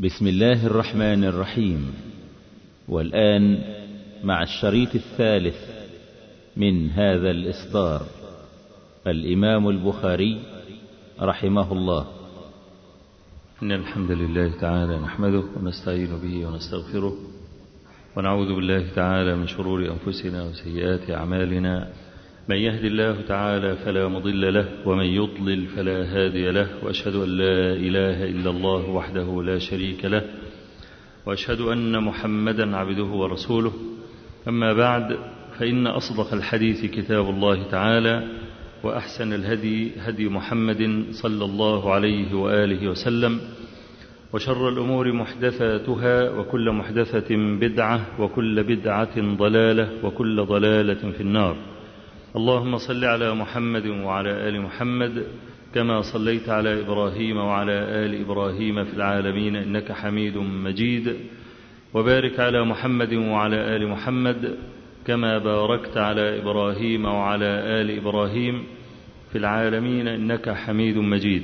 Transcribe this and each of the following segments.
بسم الله الرحمن الرحيم. والآن مع الشريط الثالث من هذا الإصدار الإمام البخاري رحمه الله. إن الحمد لله تعالى نحمده ونستعين به ونستغفره ونعوذ بالله تعالى من شرور أنفسنا وسيئات أعمالنا. من يهد الله تعالى فلا مضل له ومن يضلل فلا هادي له وأشهد أن لا إله إلا الله وحده لا شريك له وأشهد أن محمدا عبده ورسوله. أما بعد فإن أصدق الحديث كتاب الله تعالى وأحسن الهدي هدي محمد صلى الله عليه وآله وسلم وشر الأمور محدثاتها وكل محدثة بدعة وكل بدعة ضلالة وكل ضلالة في النار. اللهم صل على محمد وعلى آل محمد كما صليت على إبراهيم وعلى آل إبراهيم في العالمين إنك حميد مجيد وبارك على محمد وعلى آل محمد كما باركت على إبراهيم وعلى آل إبراهيم في العالمين إنك حميد مجيد.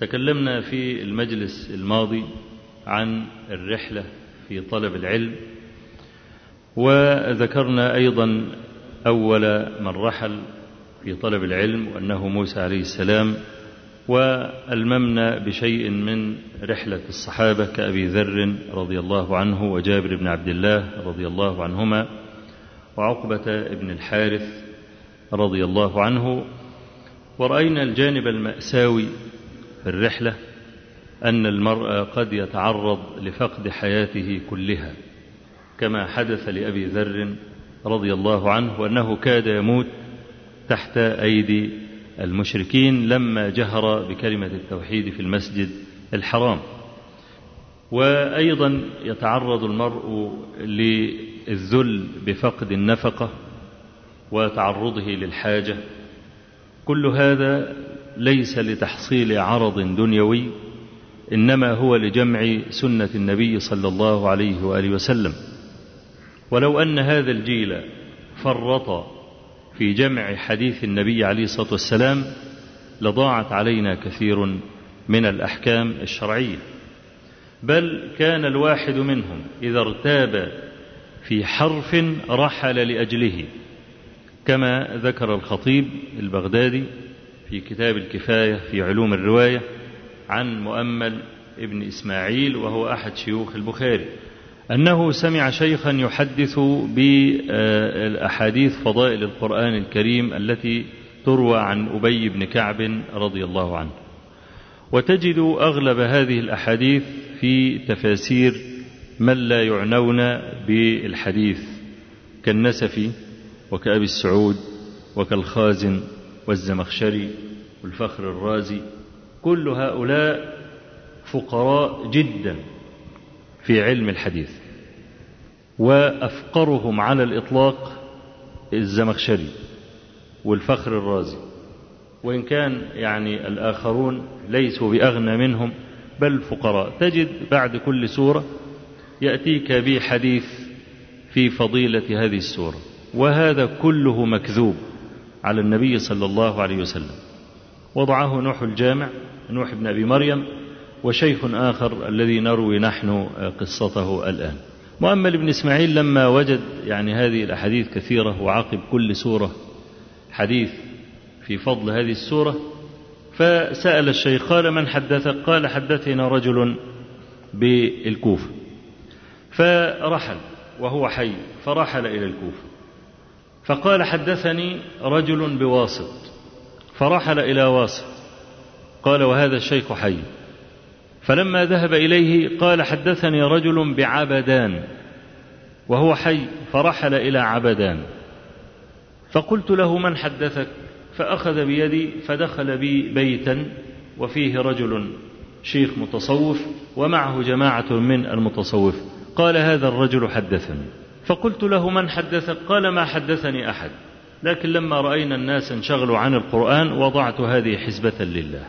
تكلمنا في المجلس الماضي عن الرحلة في طلب العلم وذكرنا أيضا أول من رحل في طلب العلم وأنه موسى عليه السلام وألممنا بشيء من رحلة الصحابة كأبي ذر رضي الله عنه وجابر بن عبد الله رضي الله عنهما وعقبة بن الحارث رضي الله عنه. ورأينا الجانب المأساوي في الرحلة أن المرء قد يتعرض لفقد حياته كلها كما حدث لأبي ذر رضي الله عنه وأنه كاد يموت تحت أيدي المشركين لما جهر بكلمة التوحيد في المسجد الحرام. وأيضا يتعرض المرء للذل بفقد النفقة وتعرضه للحاجة. كل هذا ليس لتحصيل عرض دنيوي إنما هو لجمع سنة النبي صلى الله عليه وآله وسلم. ولو أن هذا الجيل فرط في جمع حديث النبي عليه الصلاة والسلام لضاعت علينا كثير من الأحكام الشرعية. بل كان الواحد منهم إذا ارتاب في حرف رحل لأجله كما ذكر الخطيب البغدادي في كتاب الكفاية في علوم الرواية عن مؤمل ابن إسماعيل وهو أحد شيوخ البخاري. أنه سمع شيخا يحدث بأحاديث فضائل القرآن الكريم التي تروى عن أبي بن كعب رضي الله عنه. وتجد أغلب هذه الأحاديث في تفاسير من لا يعنون بالحديث كالنسفي وكأبي السعود وكالخازن والزمخشري والفخر الرازي كل هؤلاء فقراء جدا في علم الحديث. وأفقرهم على الإطلاق الزمخشري والفخر الرازي. وإن كان يعني الآخرون ليسوا بأغنى منهم بل فقراء. تجد بعد كل سورة يأتيك بحديث في فضيلة هذه السورة. وهذا كله مكذوب على النبي صلى الله عليه وسلم. وضعه نوح الجامع نوح بن أبي مريم وشيخ آخر الذي نروي نحن قصته الآن. مؤمل بن إسماعيل لما وجد يعني هذه الأحاديث كثيرة وعقب كل سورة حديث في فضل هذه السورة فسأل الشيخ قال من حدثك قال حدثنا رجل بالكوفة. فرحل وهو حي فرحل إلى الكوفة. فقال حدثني رجل بواسط فرحل إلى واسط. قال وهذا الشيخ حي. فلما ذهب إليه قال حدثني رجل بعبدان وهو حي فرحل إلى عبدان. فقلت له من حدثك؟ فأخذ بيدي فدخل بي بيتا وفيه رجل شيخ متصوف ومعه جماعة من المتصوف. قال هذا الرجل حدثني. فقلت له من حدثك؟ قال ما حدثني أحد. لكن لما رأينا الناس انشغلوا عن القرآن وضعت هذه حسبة لله.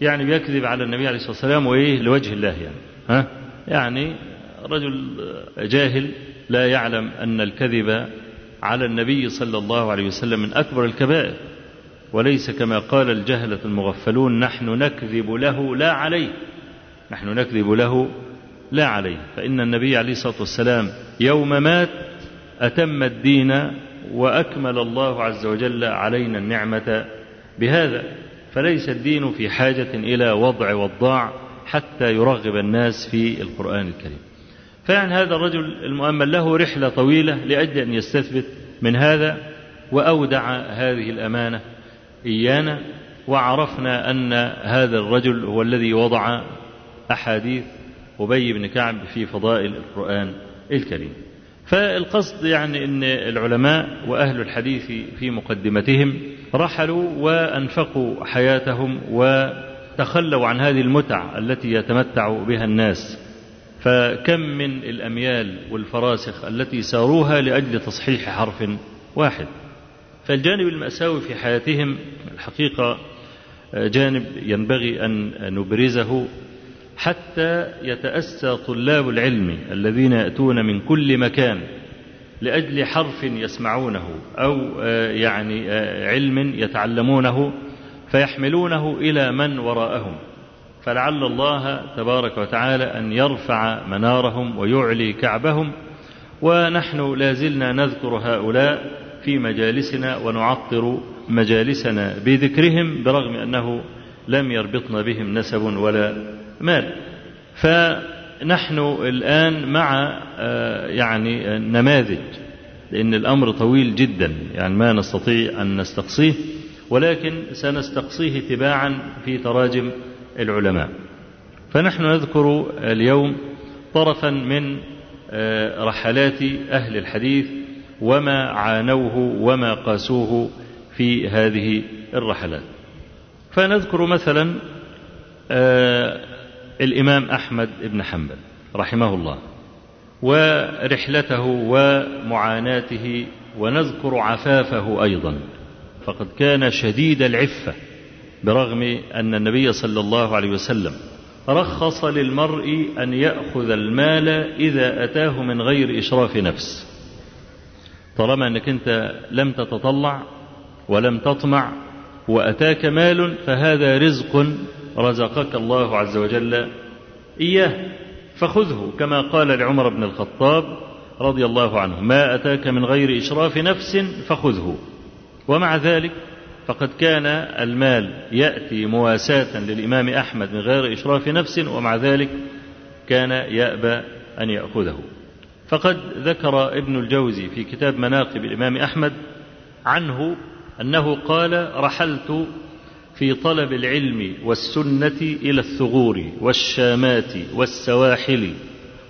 يعني بيكذب على النبي عليه الصلاة والسلام وإيه؟ لوجه الله يعني. ها؟ يعني رجل جاهل لا يعلم أن الكذب على النبي صلى الله عليه وسلم من أكبر الكبائر. وليس كما قال الجهلة المغفلون نحن نكذب له لا عليه. نحن نكذب له لا عليه. فإن النبي عليه الصلاة والسلام يوم مات أتم الدين وأكمل الله عز وجل علينا النعمة بهذا. فليس الدين في حاجة إلى وضع وضاع حتى يرغب الناس في القرآن الكريم. فيعني هذا الرجل المؤمل له رحلة طويلة لأجل أن يستثبت من هذا وأودع هذه الأمانة إيانا وعرفنا أن هذا الرجل هو الذي وضع أحاديث أبي بن كعب في فضائل القرآن الكريم. فالقصد يعني أن العلماء وأهل الحديث في مقدمتهم رحلوا وأنفقوا حياتهم وتخلوا عن هذه المتع التي يتمتع بها الناس. فكم من الأميال والفراسخ التي ساروها لأجل تصحيح حرف واحد. فالجانب المأساوي في حياتهم الحقيقة جانب ينبغي أن نبرزه. حتى يتأسى طلاب العلم الذين يأتون من كل مكان لأجل حرف يسمعونه أو يعني علم يتعلمونه فيحملونه إلى من وراءهم. فلعل الله تبارك وتعالى أن يرفع منارهم ويعلي كعبهم. ونحن لازلنا نذكر هؤلاء في مجالسنا ونعطر مجالسنا بذكرهم برغم أنه لم يربطنا بهم نسب ولا مال. فنحن الآن مع يعني نماذج لأن الأمر طويل جدا يعني ما نستطيع أن نستقصيه ولكن سنستقصيه تباعا في تراجم العلماء. فنحن نذكر اليوم طرفا من رحلات أهل الحديث وما عانوه وما قاسوه في هذه الرحلات. فنذكر مثلا الإمام أحمد بن حنبل رحمه الله ورحلته ومعاناته ونذكر عفافه أيضا فقد كان شديد العفة برغم أن النبي صلى الله عليه وسلم رخص للمرء أن يأخذ المال إذا أتاه من غير إشراف نفس. طالما أنك أنت لم تتطلع ولم تطمع وأتاك مال فهذا رزق رزقك الله عز وجل إياه فخذه كما قال لعمر بن الخطاب رضي الله عنه ما أتاك من غير إشراف نفس فخذه. ومع ذلك فقد كان المال يأتي مواساة للإمام أحمد من غير إشراف نفس ومع ذلك كان يأبى أن يأخذه. فقد ذكر ابن الجوزي في كتاب مناقب الإمام أحمد عنه أنه قال رحلت في طلب العلم والسنة إلى الثغور والشامات والسواحل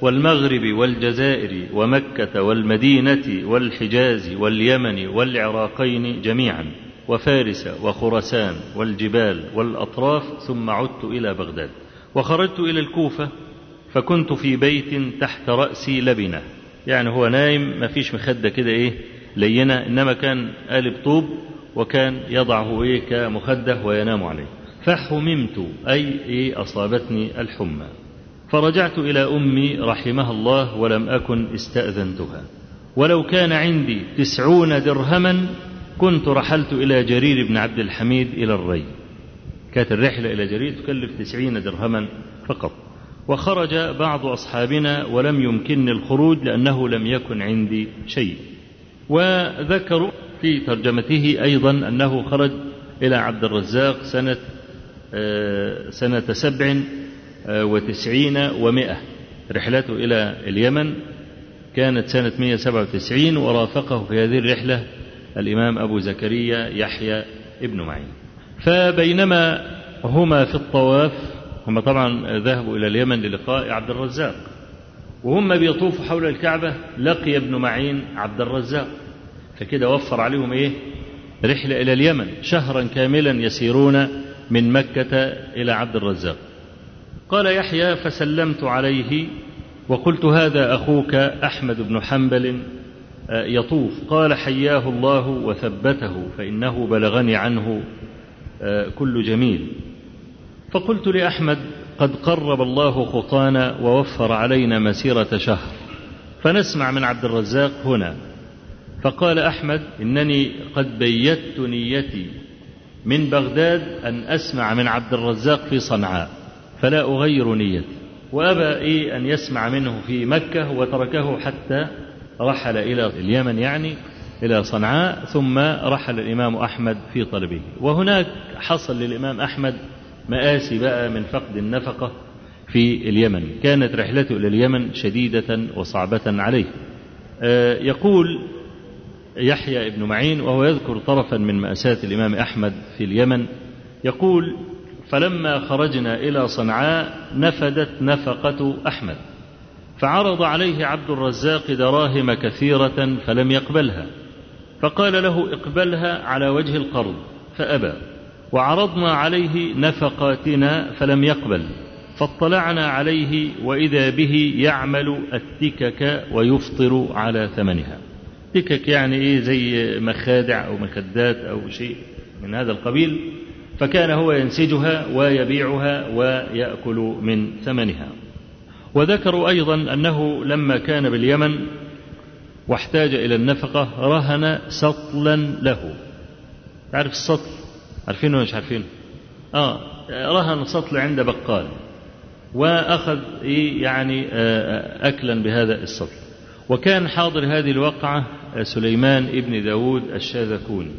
والمغرب والجزائر ومكة والمدينة والحجاز واليمن والعراقين جميعا وفارس وخرسان والجبال والأطراف ثم عدت إلى بغداد. وخرجت إلى الكوفة فكنت في بيت تحت رأسي لبنة. يعني هو نايم ما فيش مخدة كده إيه لينة إنما كان قالب طوب وكان يضعه إيه كمخدة وينام عليه. فحممت أي إيه أصابتني الحمى. فرجعت إلى أمي رحمها الله ولم أكن استأذنتها. ولو كان عندي تسعون درهما كنت رحلت إلى جرير بن عبد الحميد إلى الري. كانت الرحلة إلى جرير تكلف تسعين درهما فقط. وخرج بعض أصحابنا ولم يمكنني الخروج لأنه لم يكن عندي شيء. وذكروا في ترجمته أيضا أنه خرج إلى عبد الرزاق سنة سنة سبع وتسعين ومائة. رحلته إلى اليمن كانت سنة 197 ورافقه في هذه الرحلة الإمام أبو زكريا يحيى ابن معين. فبينما هما في الطواف هم طبعا ذهبوا إلى اليمن للقاء عبد الرزاق. وهم بيطوفوا حول الكعبة لقي ابن معين عبد الرزاق. فكده وفر عليهم إيه؟ رحلة إلى اليمن شهرا كاملا يسيرون من مكة إلى عبد الرزاق. قال يحيى فسلمت عليه وقلت هذا أخوك أحمد بن حنبل يطوف. قال حياه الله وثبته فإنه بلغني عنه كل جميل. فقلت لأحمد قد قرب الله خطانا ووفر علينا مسيرة شهر. فنسمع من عبد الرزاق هنا. فقال أحمد إنني قد بيت نيتي من بغداد أن أسمع من عبد الرزاق في صنعاء فلا أغير نيتي. وأبى إيه أن يسمع منه في مكة وتركه حتى رحل إلى اليمن يعني إلى صنعاء ثم رحل الإمام أحمد في طلبه. وهناك حصل للإمام أحمد مآسي بقى من فقد النفقة في اليمن. كانت رحلته إلى اليمن شديدة وصعبة عليه. يقول يحيى ابن معين وهو يذكر طرفا من مأساة الإمام أحمد في اليمن يقول فلما خرجنا إلى صنعاء نفدت نفقة أحمد فعرض عليه عبد الرزاق دراهم كثيرة فلم يقبلها فقال له اقبلها على وجه القرض فأبى. وعرضنا عليه نفقاتنا فلم يقبل فاطلعنا عليه وإذا به يعمل التكك ويفطر على ثمنها. تكك يعني إيه؟ زي مخادع أو مخدات أو شيء من هذا القبيل فكان هو ينسجها ويبيعها ويأكل من ثمنها. وذكروا أيضا أنه لما كان باليمن واحتاج إلى النفقة رهن سطلا له. تعرف السطل؟ عارفينه ولا مش عارفينه؟ آه رهن سطل عند بقال. وأخذ يعني أكلا بهذا السطل وكان حاضر هذه الوقعة سليمان ابن داود الشاذكوني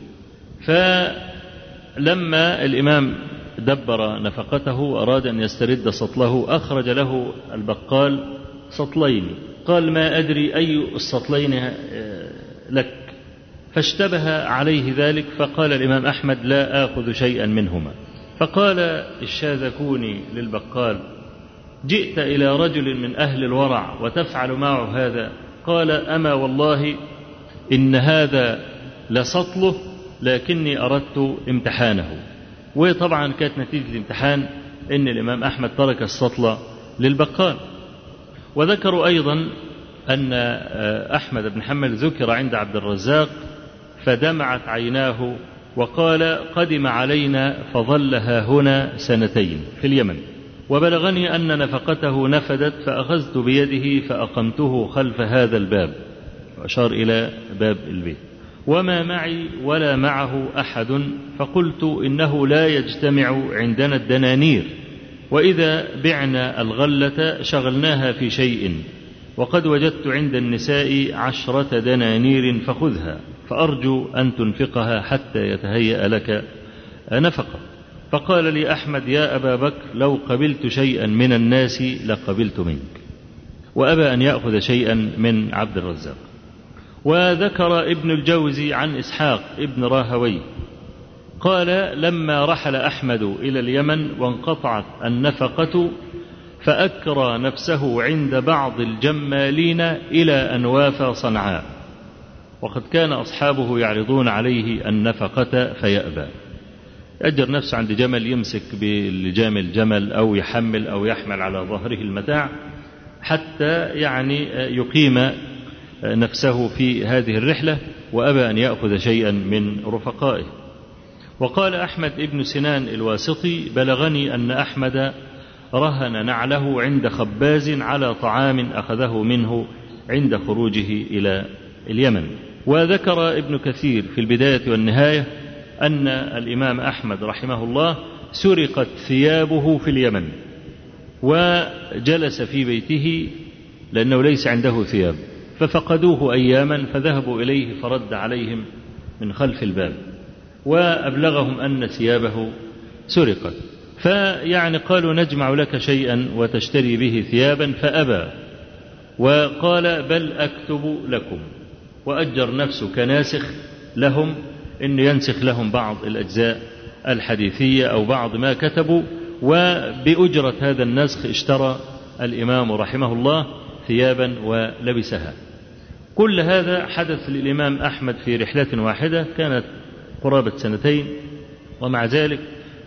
فلما الإمام دبر نفقته وأراد أن يسترد سطله أخرج له البقال سطلين. قال ما أدري أي السطلين لك. فاشتبه عليه ذلك فقال الإمام أحمد لا آخذ شيئا منهما. فقال الشاذكوني للبقال جئت إلى رجل من أهل الورع وتفعل معه هذا؟ قال أما والله إن هذا لسطله لكني أردت امتحانه. وطبعا كانت نتيجة الامتحان أن الإمام أحمد ترك السطل للبقال. وذكروا أيضا أن أحمد بن حنبل ذكر عند عبد الرزاق فدمعت عيناه وقال قدم علينا فظل ها هنا سنتين في اليمن. وبلغني أن نفقته نفدت فأخذت بيده فأقمته خلف هذا الباب. وأشار إلى باب البيت. وما معي ولا معه أحد. فقلت إنه لا يجتمع عندنا الدنانير. وإذا بعنا الغلة شغلناها في شيء. وقد وجدت عند النساء عشرة دنانير فخذها. فأرجو أن تنفقها حتى يتهيأ لك نفقة. فقال لي أحمد يا أبا بكر لو قبلت شيئا من الناس لقبلت منك. وأبى أن يأخذ شيئا من عبد الرزاق. وذكر ابن الجوزي عن إسحاق ابن راهوي قال لما رحل أحمد إلى اليمن وانقطعت النفقة فأكرى نفسه عند بعض الجمالين إلى أن وافى صنعاء. وقد كان أصحابه يعرضون عليه النفقة فيأبى. يأجر نفسه عند جمل يمسك بلجام الجمل أو يحمل أو يحمل على ظهره المتاع حتى يعني يقيم نفسه في هذه الرحلة وأبى أن يأخذ شيئا من رفقائه. وقال أحمد ابن سنان الواسطي بلغني أن أحمد رهن نعله عند خباز على طعام أخذه منه عند خروجه إلى اليمن. وذكر ابن كثير في البداية والنهاية أن الإمام أحمد رحمه الله سرقت ثيابه في اليمن وجلس في بيته لأنه ليس عنده ثياب ففقدوه أياما فذهبوا إليه فرد عليهم من خلف الباب وأبلغهم أن ثيابه سرقت. فيعني قالوا نجمع لك شيئا وتشتري به ثيابا فأبى وقال بل أكتب لكم. وأجر نفسه كناسخ لهم أن ينسخ لهم بعض الأجزاء الحديثية أو بعض ما كتبوا. وبأجرة هذا النسخ اشترى الإمام رحمه الله ثيابا ولبسها. كل هذا حدث للإمام أحمد في رحلة واحدة كانت قرابة سنتين ومع ذلك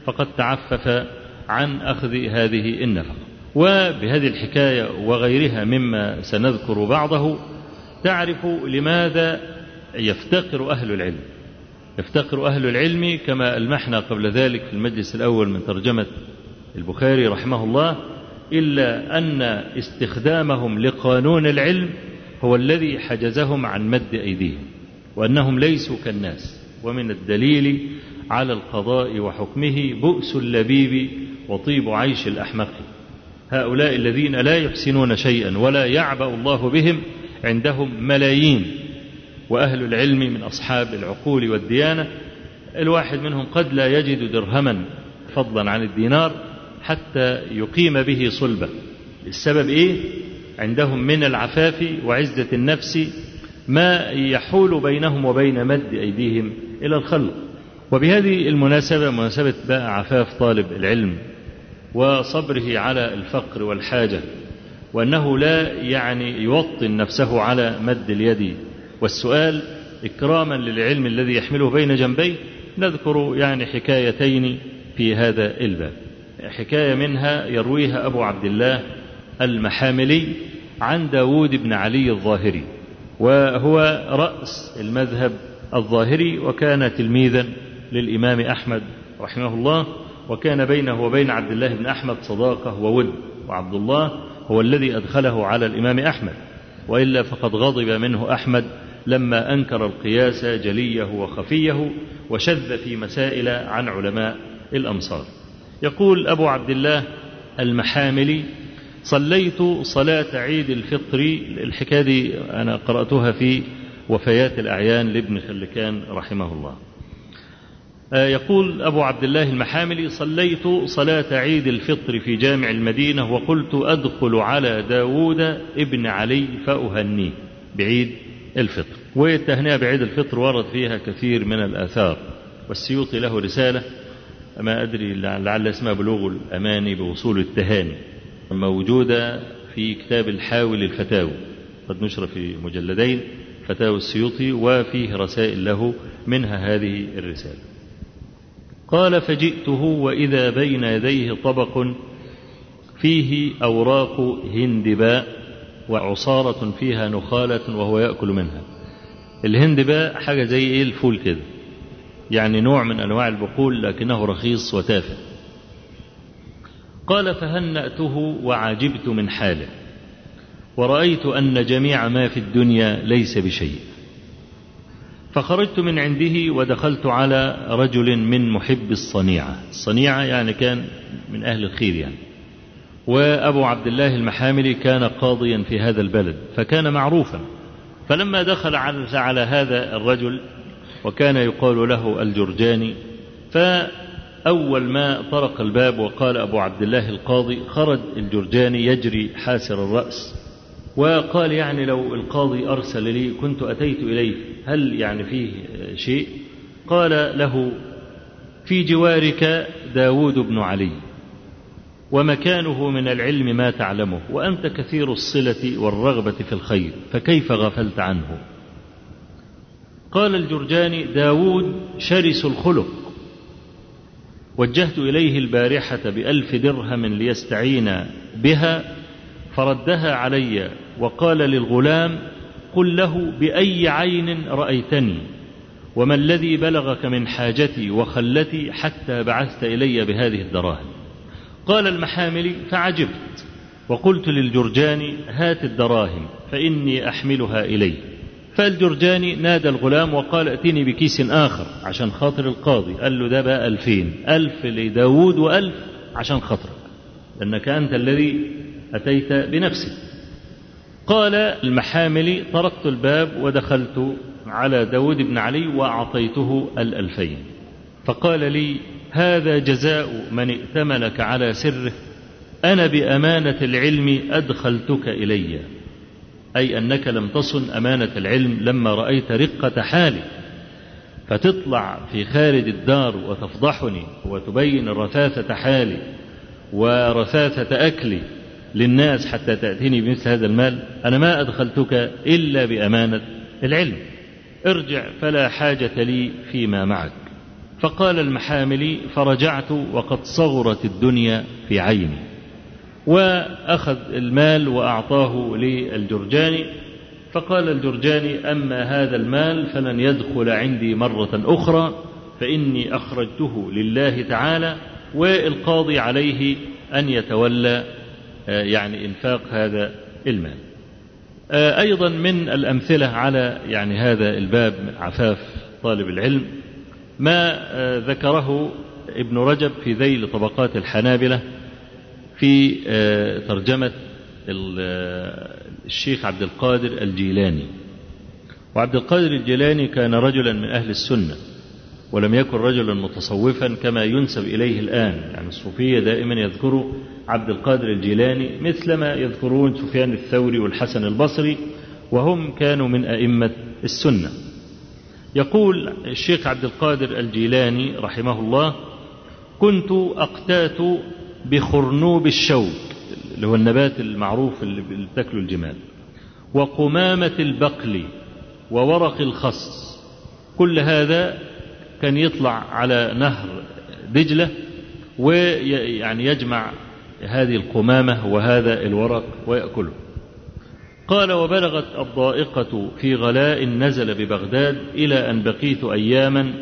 فقد تعفف عن أخذ هذه النفقة. وبهذه الحكاية وغيرها مما سنذكر بعضه تعرف لماذا يفتقر أهل العلم. يفتقر أهل العلم كما ألمحنا قبل ذلك في المجلس الأول من ترجمة البخاري رحمه الله إلا أن استخدامهم لقانون العلم هو الذي حجزهم عن مد أيديهم وأنهم ليسوا كالناس. ومن الدليل على القضاء وحكمه بؤس اللبيب وطيب عيش الأحمق. هؤلاء الذين لا يحسنون شيئا ولا يعبأ الله بهم عندهم ملايين وأهل العلم من أصحاب العقول والديانة. الواحد منهم قد لا يجد درهما فضلا عن الدينار حتى يقيم به صلبة. السبب إيه؟ عندهم من العفاف وعزة النفس ما يحول بينهم وبين مد أيديهم إلى الخلق. وبهذه المناسبة مناسبة بقى عفاف طالب العلم وصبره على الفقر والحاجة. وأنه لا يعني يوطن نفسه على مد اليد. والسؤال إكراما للعلم الذي يحمله بين جنبيه نذكر يعني حكايتين في هذا الباب. حكاية منها يرويها أبو عبد الله المحاملي عن داود بن علي الظاهري وهو رأس المذهب الظاهري وكان تلميذا للإمام أحمد رحمه الله وكان بينه وبين عبد الله بن أحمد صداقة وود وعبد الله هو الذي أدخله على الإمام أحمد وإلا فقد غضب منه أحمد لما أنكر القياس جليه وخفيه وشذ في مسائل عن علماء الأمصار. يقول أبو عبد الله المحاملي صليت صلاة عيد الفطر الحكاية دي أنا قرأتها في وفيات الأعيان لابن خلكان رحمه الله. يقول أبو عبد الله المحاملي صليت صلاة عيد الفطر في جامع المدينة وقلت أدخل على داود ابن علي فأهنيه بعيد الفطر. والتهنئة بعيد الفطر ورد فيها كثير من الآثار والسيوطي له رسالة ما أدري لعل اسمها بلوغ الأماني بوصول التهاني موجودة في كتاب الحاوي للفتاوى قد نشر في مجلدين فتاوى السيوطي وفيه رسائل له منها هذه الرسالة. قال فجئته وإذا بين يديه طبق فيه أوراق هندباء وعصارة فيها نخالة وهو يأكل منها. الهندباء حاجة زي إيه؟ الفول كده. يعني نوع من أنواع البقول لكنه رخيص وتافه. قال فهنأته وعجبت من حاله. ورأيت أن جميع ما في الدنيا ليس بشيء. فخرجت من عنده ودخلت على رجل من محب الصنيعة. الصنيعة يعني كان من أهل الخير يعني. وأبو عبد الله المحاملي كان قاضيا في هذا البلد فكان معروفا. فلما دخل على هذا الرجل وكان يقال له الجرجاني فأول ما طرق الباب وقال أبو عبد الله القاضي خرج الجرجاني يجري حاسر الرأس وقال يعني لو القاضي أرسل لي كنت أتيت إليه. هل يعني فيه شيء؟ قال له في جوارك داود بن علي ومكانه من العلم ما تعلمه وأنت كثير الصلة والرغبة في الخير فكيف غفلت عنه؟ قال الجرجاني داود شرس الخلق وجهت إليه البارحة بألف درهم ليستعين بها فردها علي وقال للغلام قل له بأي عين رأيتني وما الذي بلغك من حاجتي وخلتي حتى بعثت إلي بهذه الدراهم؟ قال المحاملي فعجبت وقلت للجرجاني هات الدراهم فإني أحملها إليه فالجرجاني نادى الغلام وقال ائتني بكيس آخر عشان خاطر القاضي. قال له ده بقى ألفين ألف لداود وألف عشان خاطرك لأنك أنت الذي أتيت بنفسك. قال المحاملي طرقت الباب ودخلت على داود بن علي وأعطيته الألفين. فقال لي هذا جزاء من ائتمنك على سره أنا بأمانة العلم أدخلتك إلي. أي أنك لم تصن أمانة العلم لما رأيت رقة حالي. فتطلع في خارج الدار وتفضحني وتبين رثاثة حالي ورثاثة أكلي للناس حتى تأتيني بمثل هذا المال أنا ما أدخلتك إلا بأمانة العلم. ارجع فلا حاجة لي فيما معك. فقال المحاملي فرجعت وقد صغرت الدنيا في عيني. وأخذ المال وأعطاه للجرجاني. فقال الجرجاني أما هذا المال فلن يدخل عندي مرة أخرى فإني أخرجته لله تعالى والقاضي عليه أن يتولى يعني إنفاق هذا المال. أيضا من الأمثلة على يعني هذا الباب عفاف طالب العلم ما ذكره ابن رجب في ذيل طبقات الحنابلة في ترجمة الشيخ عبد القادر الجيلاني. وعبد القادر الجيلاني كان رجلا من أهل السنة. ولم يكن رجلا متصوفا كما ينسب إليه الآن. يعني الصوفية دائما يذكروا عبد القادر الجيلاني مثلما يذكرون سفيان الثوري والحسن البصري وهم كانوا من أئمة السنة. يقول الشيخ عبد القادر الجيلاني رحمه الله كنت أقتات بخرنوب الشوك اللي هو النبات المعروف اللي بتاكله الجمال وقمامة البقل وورق الخص كل هذا كان يطلع على نهر دجلة ويعني يجمع هذه القمامة وهذا الورق ويأكله. قال وبلغت الضائقة في غلاء نزل ببغداد إلى أن بقيت أياما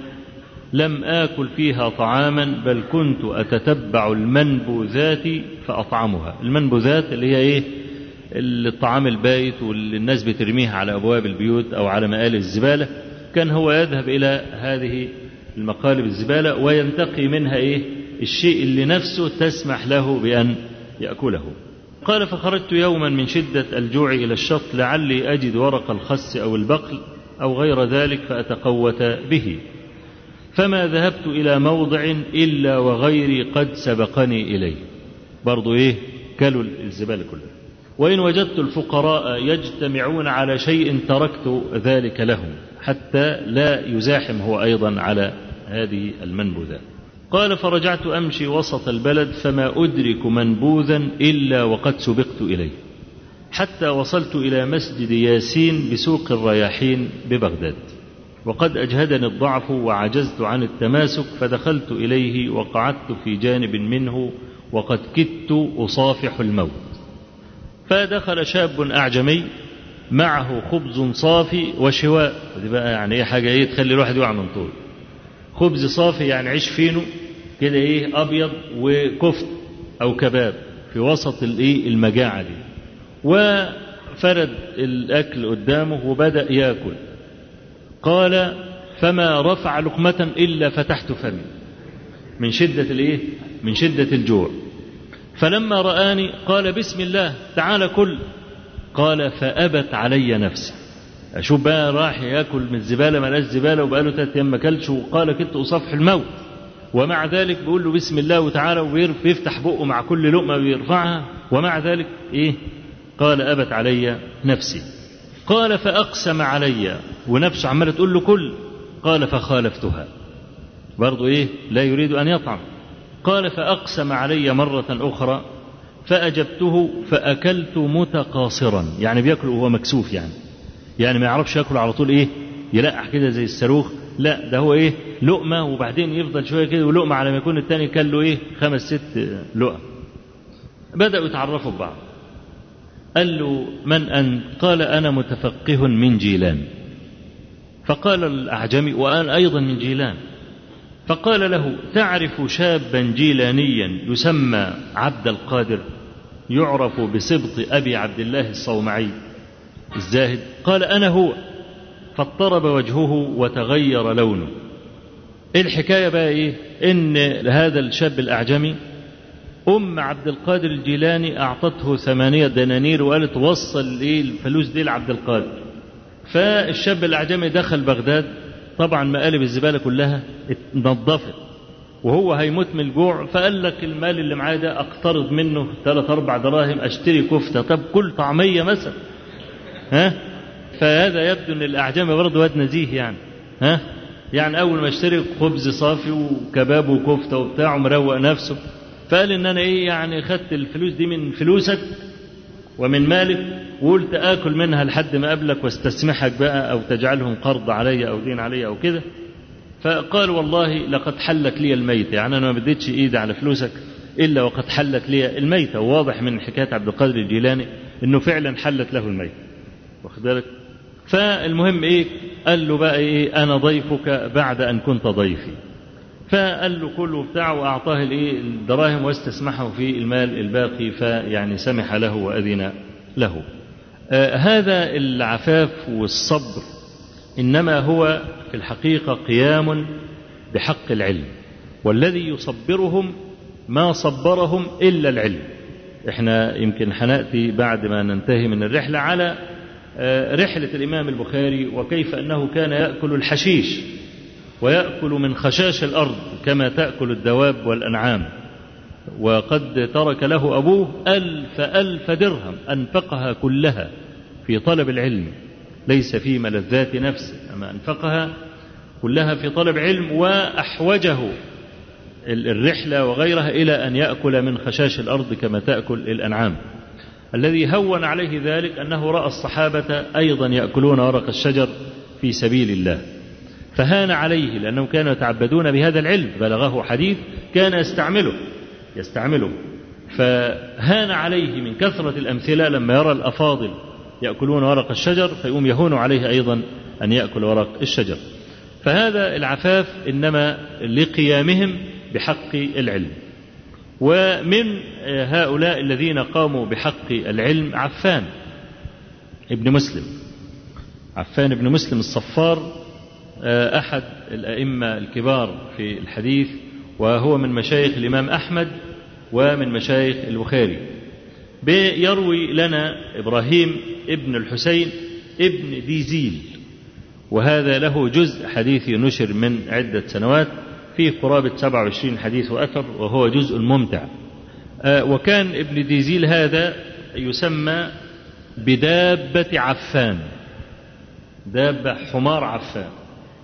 لم آكل فيها طعاما بل كنت أتتبع المنبوذات فأطعمها. المنبوذات اللي هي إيه؟ الطعام البايت واللي الناس بترميها على أبواب البيوت أو على مآل الزبالة. كان هو يذهب إلى هذه المقالب الزبالة وينتقي منها إيه؟ الشيء اللي نفسه تسمح له بأن يأكله. قال فخرجت يوما من شدة الجوع إلى الشط لعلي أجد ورق الخس أو البقل أو غير ذلك فأتقوت به. فما ذهبت إلى موضع إلا وغيري قد سبقني إليه. برضو إيه؟ كلوا الزبالة كلها وإن وجدت الفقراء يجتمعون على شيء تركت ذلك لهم حتى لا يزاحم هو أيضا على هذه المنبوذات قال فرجعت أمشي وسط البلد فما أدرك منبوذا إلا وقد سبقت إليه. حتى وصلت إلى مسجد ياسين بسوق الرياحين ببغداد. وقد أجهدني الضعف وعجزت عن التماسك فدخلت إليه وقعدت في جانب منه وقد كدت أصافح الموت. فدخل شاب أعجمي معه خبز صافي وشواء. دي بقى يعني إيه حاجة إيه تخلي الواحد يقع من طول. خبز صافي يعني عيش فينو كده إيه أبيض وكفت أو كباب في وسط الايه المجاعة دي. وفرد الأكل قدامه وبدأ يأكل. قال فما رفع لقمة إلا فتحت فمي. من شدة الإيه؟ من شدة الجوع. فلما رآني قال بسم الله تعال كل. قال فأبت علي نفسي. أشوف بقى راح ياكل من الزبالة ما لاش زبالة وبقاله ثلاث أيام ما كلش وقال كنت أصفح الموت. ومع ذلك بيقول له بسم الله وتعالى ويفتح بقه مع كل لقمة بيرفعها ومع ذلك إيه؟ قال أبت علي نفسي. قال فأقسم علي. ونفسه عمالة تقول له كل. قال فخالفتها. برضو إيه؟ لا يريد أن يطعم. قال فأقسم علي مرة أخرى. فأجبته فأكلت متقاصرا. يعني بيأكل وهو مكسوف يعني. يعني ما يعرفش ياكل على طول إيه؟ يلقح كده زي الصاروخ. لا ده هو إيه؟ لقمة وبعدين يفضل شوية كده ولقمة على ما يكون التاني كان له إيه؟ خمس ست لقم. بدأوا يتعرفوا ببعض. قال له من أنت؟ قال أنا متفقه من جيلان. فقال الأعجمي وأنا أيضا من جيلان. فقال له تعرف شابا جيلانيا يسمى عبد القادر؟ يعرف بسبط أبي عبد الله الصومعي. الزاهد. قال أنا هو. فاضطرب وجهه وتغير لونه. الحكاية بقى؟ إيه؟ إن هذا الشاب الأعجمي أم عبد القادر الجيلاني أعطته ثمانية دنانير وقالت وصل إيه الفلوس دي لعبد القادر. فالشاب الأعجمي دخل بغداد طبعا مقالب الزبالة كلها اتنضفت وهو هيموت من الجوع فقال لك المال اللي معايا ده أقترض منه ثلاث أربع دراهم أشتري كفتة. طب كل طعمية مثلا. ها؟ فهذا يبدو أن الاعجمي برضه واد نزيه يعني ها؟ يعني أول ما اشتري خبز صافي وكباب وكفتة وبتاع ومروق نفسه فقال إن أنا إيه يعني خدت الفلوس دي من فلوسك ومن مالك وقلت آكل منها لحد ما أقابلك واستسمحك بقى أو تجعلهم قرض علي أو دين علي أو كده. فقال والله لقد حلت لي الميتة يعني أنا ما بديتش إيدي على فلوسك إلا وقد حلت لي الميتة وواضح من حكاية عبد القادر الجيلاني إنه فعلا حلت له الميتة واخد بالك؟ فالمهم إيه؟ قال له بقى إيه؟ أنا ضيفك بعد أن كنت ضيفي. فقال له كله بتاع وأعطاه الإيه؟ الدراهم واستسمحه في المال الباقي فيعني سمح له وأذن له. آه هذا العفاف والصبر إنما هو في الحقيقة قيام بحق العلم والذي يصبرهم ما صبرهم إلا العلم. إحنا يمكن هنأتي بعد ما ننتهي من الرحلة على رحلة الإمام البخاري وكيف أنه كان يأكل الحشيش ويأكل من خشاش الأرض كما تأكل الدواب والأنعام. وقد ترك له أبوه ألف ألف درهم أنفقها كلها في طلب العلم. ليس في ملذات نفسه أما أنفقها كلها في طلب علم وأحوجه الرحلة وغيرها إلى أن يأكل من خشاش الأرض كما تأكل الأنعام. الذي هون عليه ذلك أنه رأى الصحابة أيضا يأكلون ورق الشجر في سبيل الله. فهان عليه لأنهم كانوا يتعبدون بهذا العلم بلغه حديث كان يستعمله يستعمله. فهان عليه من كثرة الأمثلة لما يرى الأفاضل يأكلون ورق الشجر فيقوم يهون عليه أيضا أن يأكل ورق الشجر. فهذا العفاف إنما لقيامهم بحق العلم. ومن هؤلاء الذين قاموا بحق العلم عفان ابن مسلم. عفان ابن مسلم الصفار أحد الأئمة الكبار في الحديث وهو من مشايخ الإمام أحمد ومن مشايخ البخاري. بيروي لنا إبراهيم ابن الحسين ابن ديزيل وهذا له جزء حديثي نشر من عدة سنوات. فيه قرابة 27 حديث وأثر وهو جزء ممتع. وكان ابن ديزيل هذا يسمى بدابة عفان. دابة حمار عفان.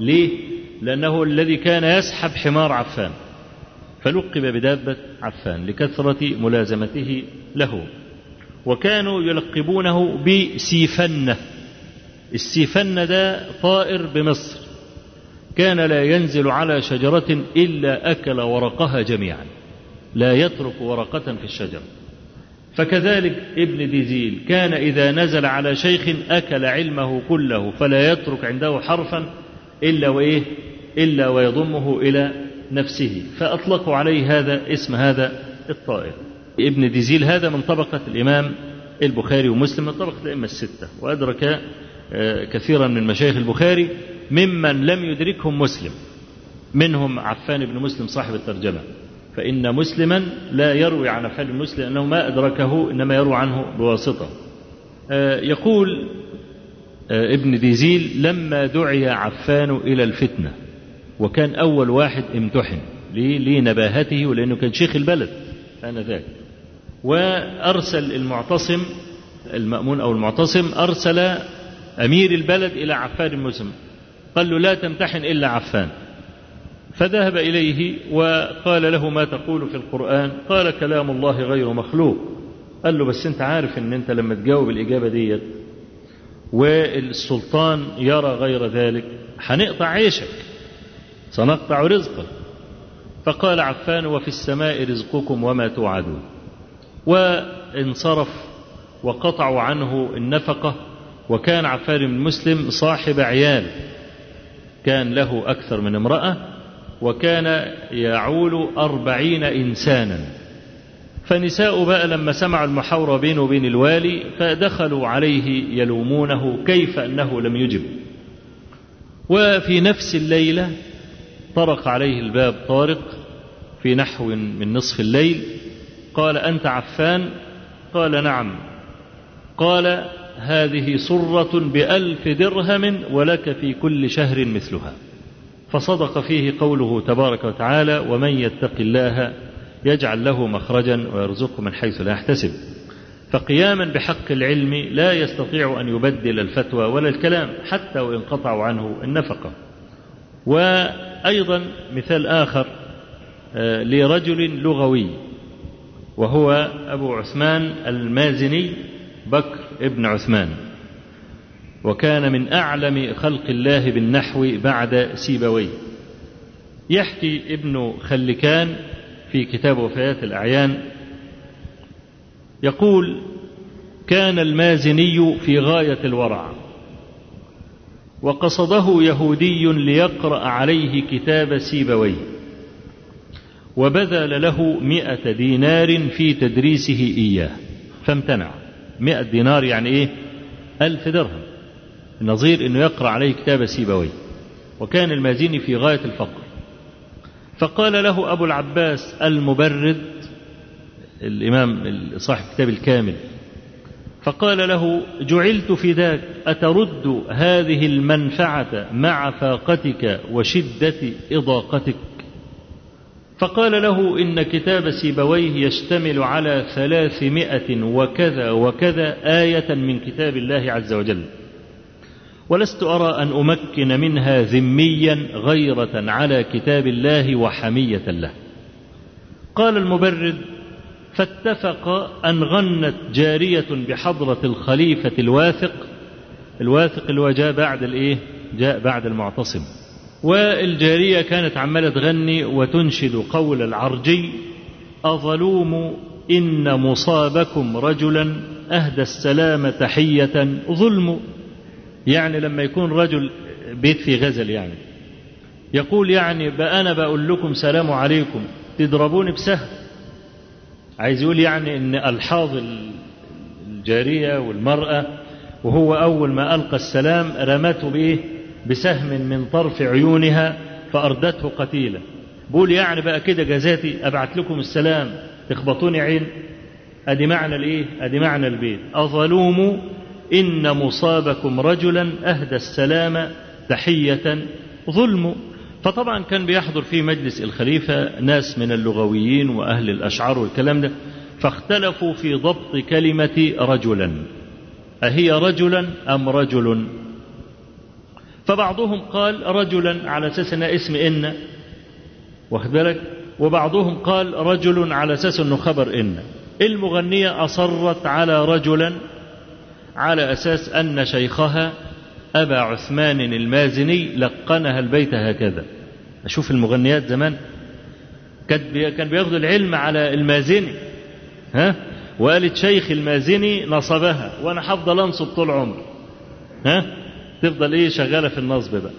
ليه؟ لأنه الذي كان يسحب حمار عفان. فلقب بدابة عفان لكثرة ملازمته له. وكانوا يلقبونه بسيفنة. السيفنة ده طائر بمصر. كان لا ينزل على شجرة إلا أكل ورقها جميعا لا يترك ورقة في الشجرة فكذلك ابن ديزيل كان إذا نزل على شيخ أكل علمه كله فلا يترك عنده حرفا إلا وإيه؟ إلا ويضمه إلى نفسه. فأطلقوا عليه هذا اسم هذا الطائر. ابن ديزيل هذا من طبقة الإمام البخاري ومسلم من طبقة الأئمة الستة وأدرك كثيرا من مشايخ البخاري ممن لم يدركهم مسلم. منهم عفان بن مسلم صاحب الترجمة. فإن مسلما لا يروي عن عفان بن مسلم أنه ما أدركه إنما يروي عنه بواسطة. يقول ابن ديزيل لما دعي عفان إلى الفتنة وكان أول واحد امتحن لنباهته ولأنه كان شيخ البلد آنذاك. وأرسل المعتصم المأمون أو المعتصم أرسل أمير البلد إلى عفان بن مسلم. قال له لا تمتحن إلا عفان. فذهب إليه وقال له ما تقول في القرآن؟ قال كلام الله غير مخلوق. قال له بس أنت عارف إن أنت لما تجاوب الإجابة ديت والسلطان يرى غير ذلك هنقطع عيشك سنقطع رزقك. فقال عفان وفي السماء رزقكم وما توعدون. وانصرف وقطعوا عنه النفقة وكان عفان بن مسلم صاحب عيال. كان له أكثر من امرأة وكان يعول أربعين إنسانا. فنساء بقى لما سمعوا المحاورة بينه وبين الوالي فدخلوا عليه يلومونه كيف أنه لم يجب. وفي نفس الليلة طرق عليه الباب طارق في نحو من نصف الليل قال أنت عفان؟ قال نعم. قال هذه صرة بألف درهم ولك في كل شهر مثلها. فصدق فيه قوله تبارك وتعالى ومن يتق الله يجعل له مخرجا ويرزقه من حيث لا يحتسب فقياما بحق العلم لا يستطيع أن يبدل الفتوى ولا الكلام حتى وإن قطعوا عنه النفقة. وأيضا مثال آخر لرجل لغوي وهو أبو عثمان المازني بكر ابن عثمان. وكان من أعلم خلق الله بالنحو بعد سيبويه. يحكي ابن خلكان في كتاب وفيات الأعيان يقول كان المازني في غاية الورع وقصده يهودي ليقرأ عليه كتاب سيبويه وبذل له مئة دينار في تدريسه إياه فامتنع. مئة دينار يعني إيه؟ ألف درهم. نظير أنه يقرأ عليه كتاب سيبويه. وكان المازني في غاية الفقر. فقال له أبو العباس المبرد الإمام صاحب كتاب الكامل. فقال له جعلت فداك أترد هذه المنفعة مع فاقتك وشدة إضاقتك؟ فقال له إن كتاب سيبويه يشتمل على ثلاثمائة وكذا وكذا آية من كتاب الله عز وجل. ولست أرى أن أمكن منها ذميا غيرة على كتاب الله وحمية له. قال المبرد فاتفق أن غنت جارية بحضرة الخليفة الواثق. الواثق اللي هو جاء بعد الإيه؟ جاء بعد المعتصم. والجارية كانت عمالة تغني وتنشد قول العرجي أظلوم إن مصابكم رجلا أهدى السلام تحية ظلم. يعني لما يكون رجل بيت في غزل يعني. يقول يعني بقى أنا بقول لكم سلام عليكم تضربوني بسهم. عايز يقول يعني إن ألحاظ الجارية والمرأة وهو أول ما ألقى السلام رمته بإيه؟ بسهم من طرف عيونها فأردته قتيلا. بقول يعني بقى كده جزاتي أبعت لكم السلام. تخبطوني عين. أدي معنى الايه أدي معنى البيت. أظلوم إن مصابكم رجلا أهدى السلام تحية. ظلم. فطبعا كان بيحضر في مجلس الخليفة ناس من اللغويين وأهل الأشعار والكلام ده فاختلفوا في ضبط كلمة رجلا. أهي رجلا أم رجل؟ فبعضهم قال رجلا على أساس أنها اسم إن واخد بالك؟ وبعضهم قال رجل على أساس أنه خبر إن. المغنية أصرت على رجلا على أساس أن شيخها أبا عثمان المازني لقنها البيت هكذا. أشوف المغنيات زمان. كان بياخذوا العلم على المازني ها؟ وقالت شيخ المازني نصبها وأنا حفضل أنصب طول عمري ها؟ تفضل إيه شغالة في النصب بقى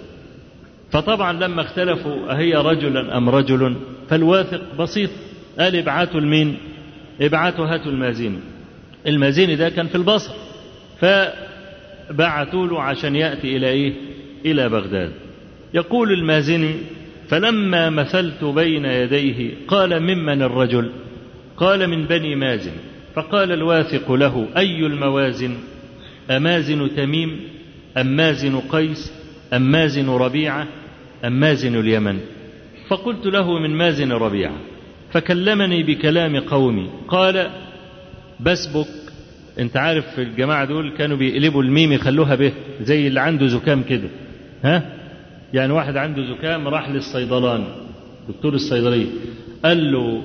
فطبعا لما اختلفوا أهي رجلا أم رجل فالواثق بسيط قال ابعتوا لمين ابعتوا هاتوا المازني المازني ده كان في البصر ف بعثوا له عشان يأتي إلى إيه؟ إلى بغداد. يقول المازني: فلما مثلت بين يديه قال ممن الرجل؟ قال من بني مازن. فقال الواثق له: أي الموازن؟ أمازن تميم؟ أم مازن قيس؟ أم مازن ربيعة؟ أم مازن اليمن؟ فقلت له من مازن ربيعة. فكلمني بكلام قومي قال بسبك أنت عارف الجماعة دول كانوا بيقلبوا الميم يخلوها به زي اللي عنده زكام كده ها يعني واحد عنده زكام راح للصيدلان دكتور الصيدلية قال له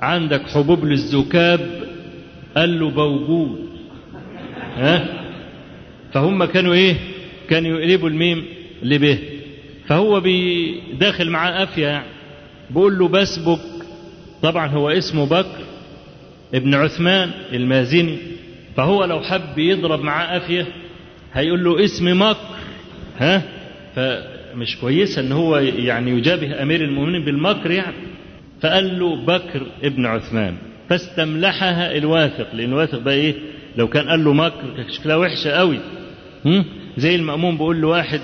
عندك حبوب للزكاب قال له موجود ها فهم كانوا إيه؟ كانوا يقلبوا الميم لبه فهو بيداخل معاه قافية يعني بيقول له بسبك طبعا هو اسمه بكر ابن عثمان المازني. فهو لو حب يضرب معاه قافية هيقول له اسم مكر. ها؟ فمش كويسة إن هو يعني يجابه أمير المؤمنين بالمكر يعني. فقال له بكر ابن عثمان فاستملحها الواثق لأن الواثق ده إيه؟ لو كان قال له مكر شكلها وحشة قوي؟ زي المأمون بيقول له واحد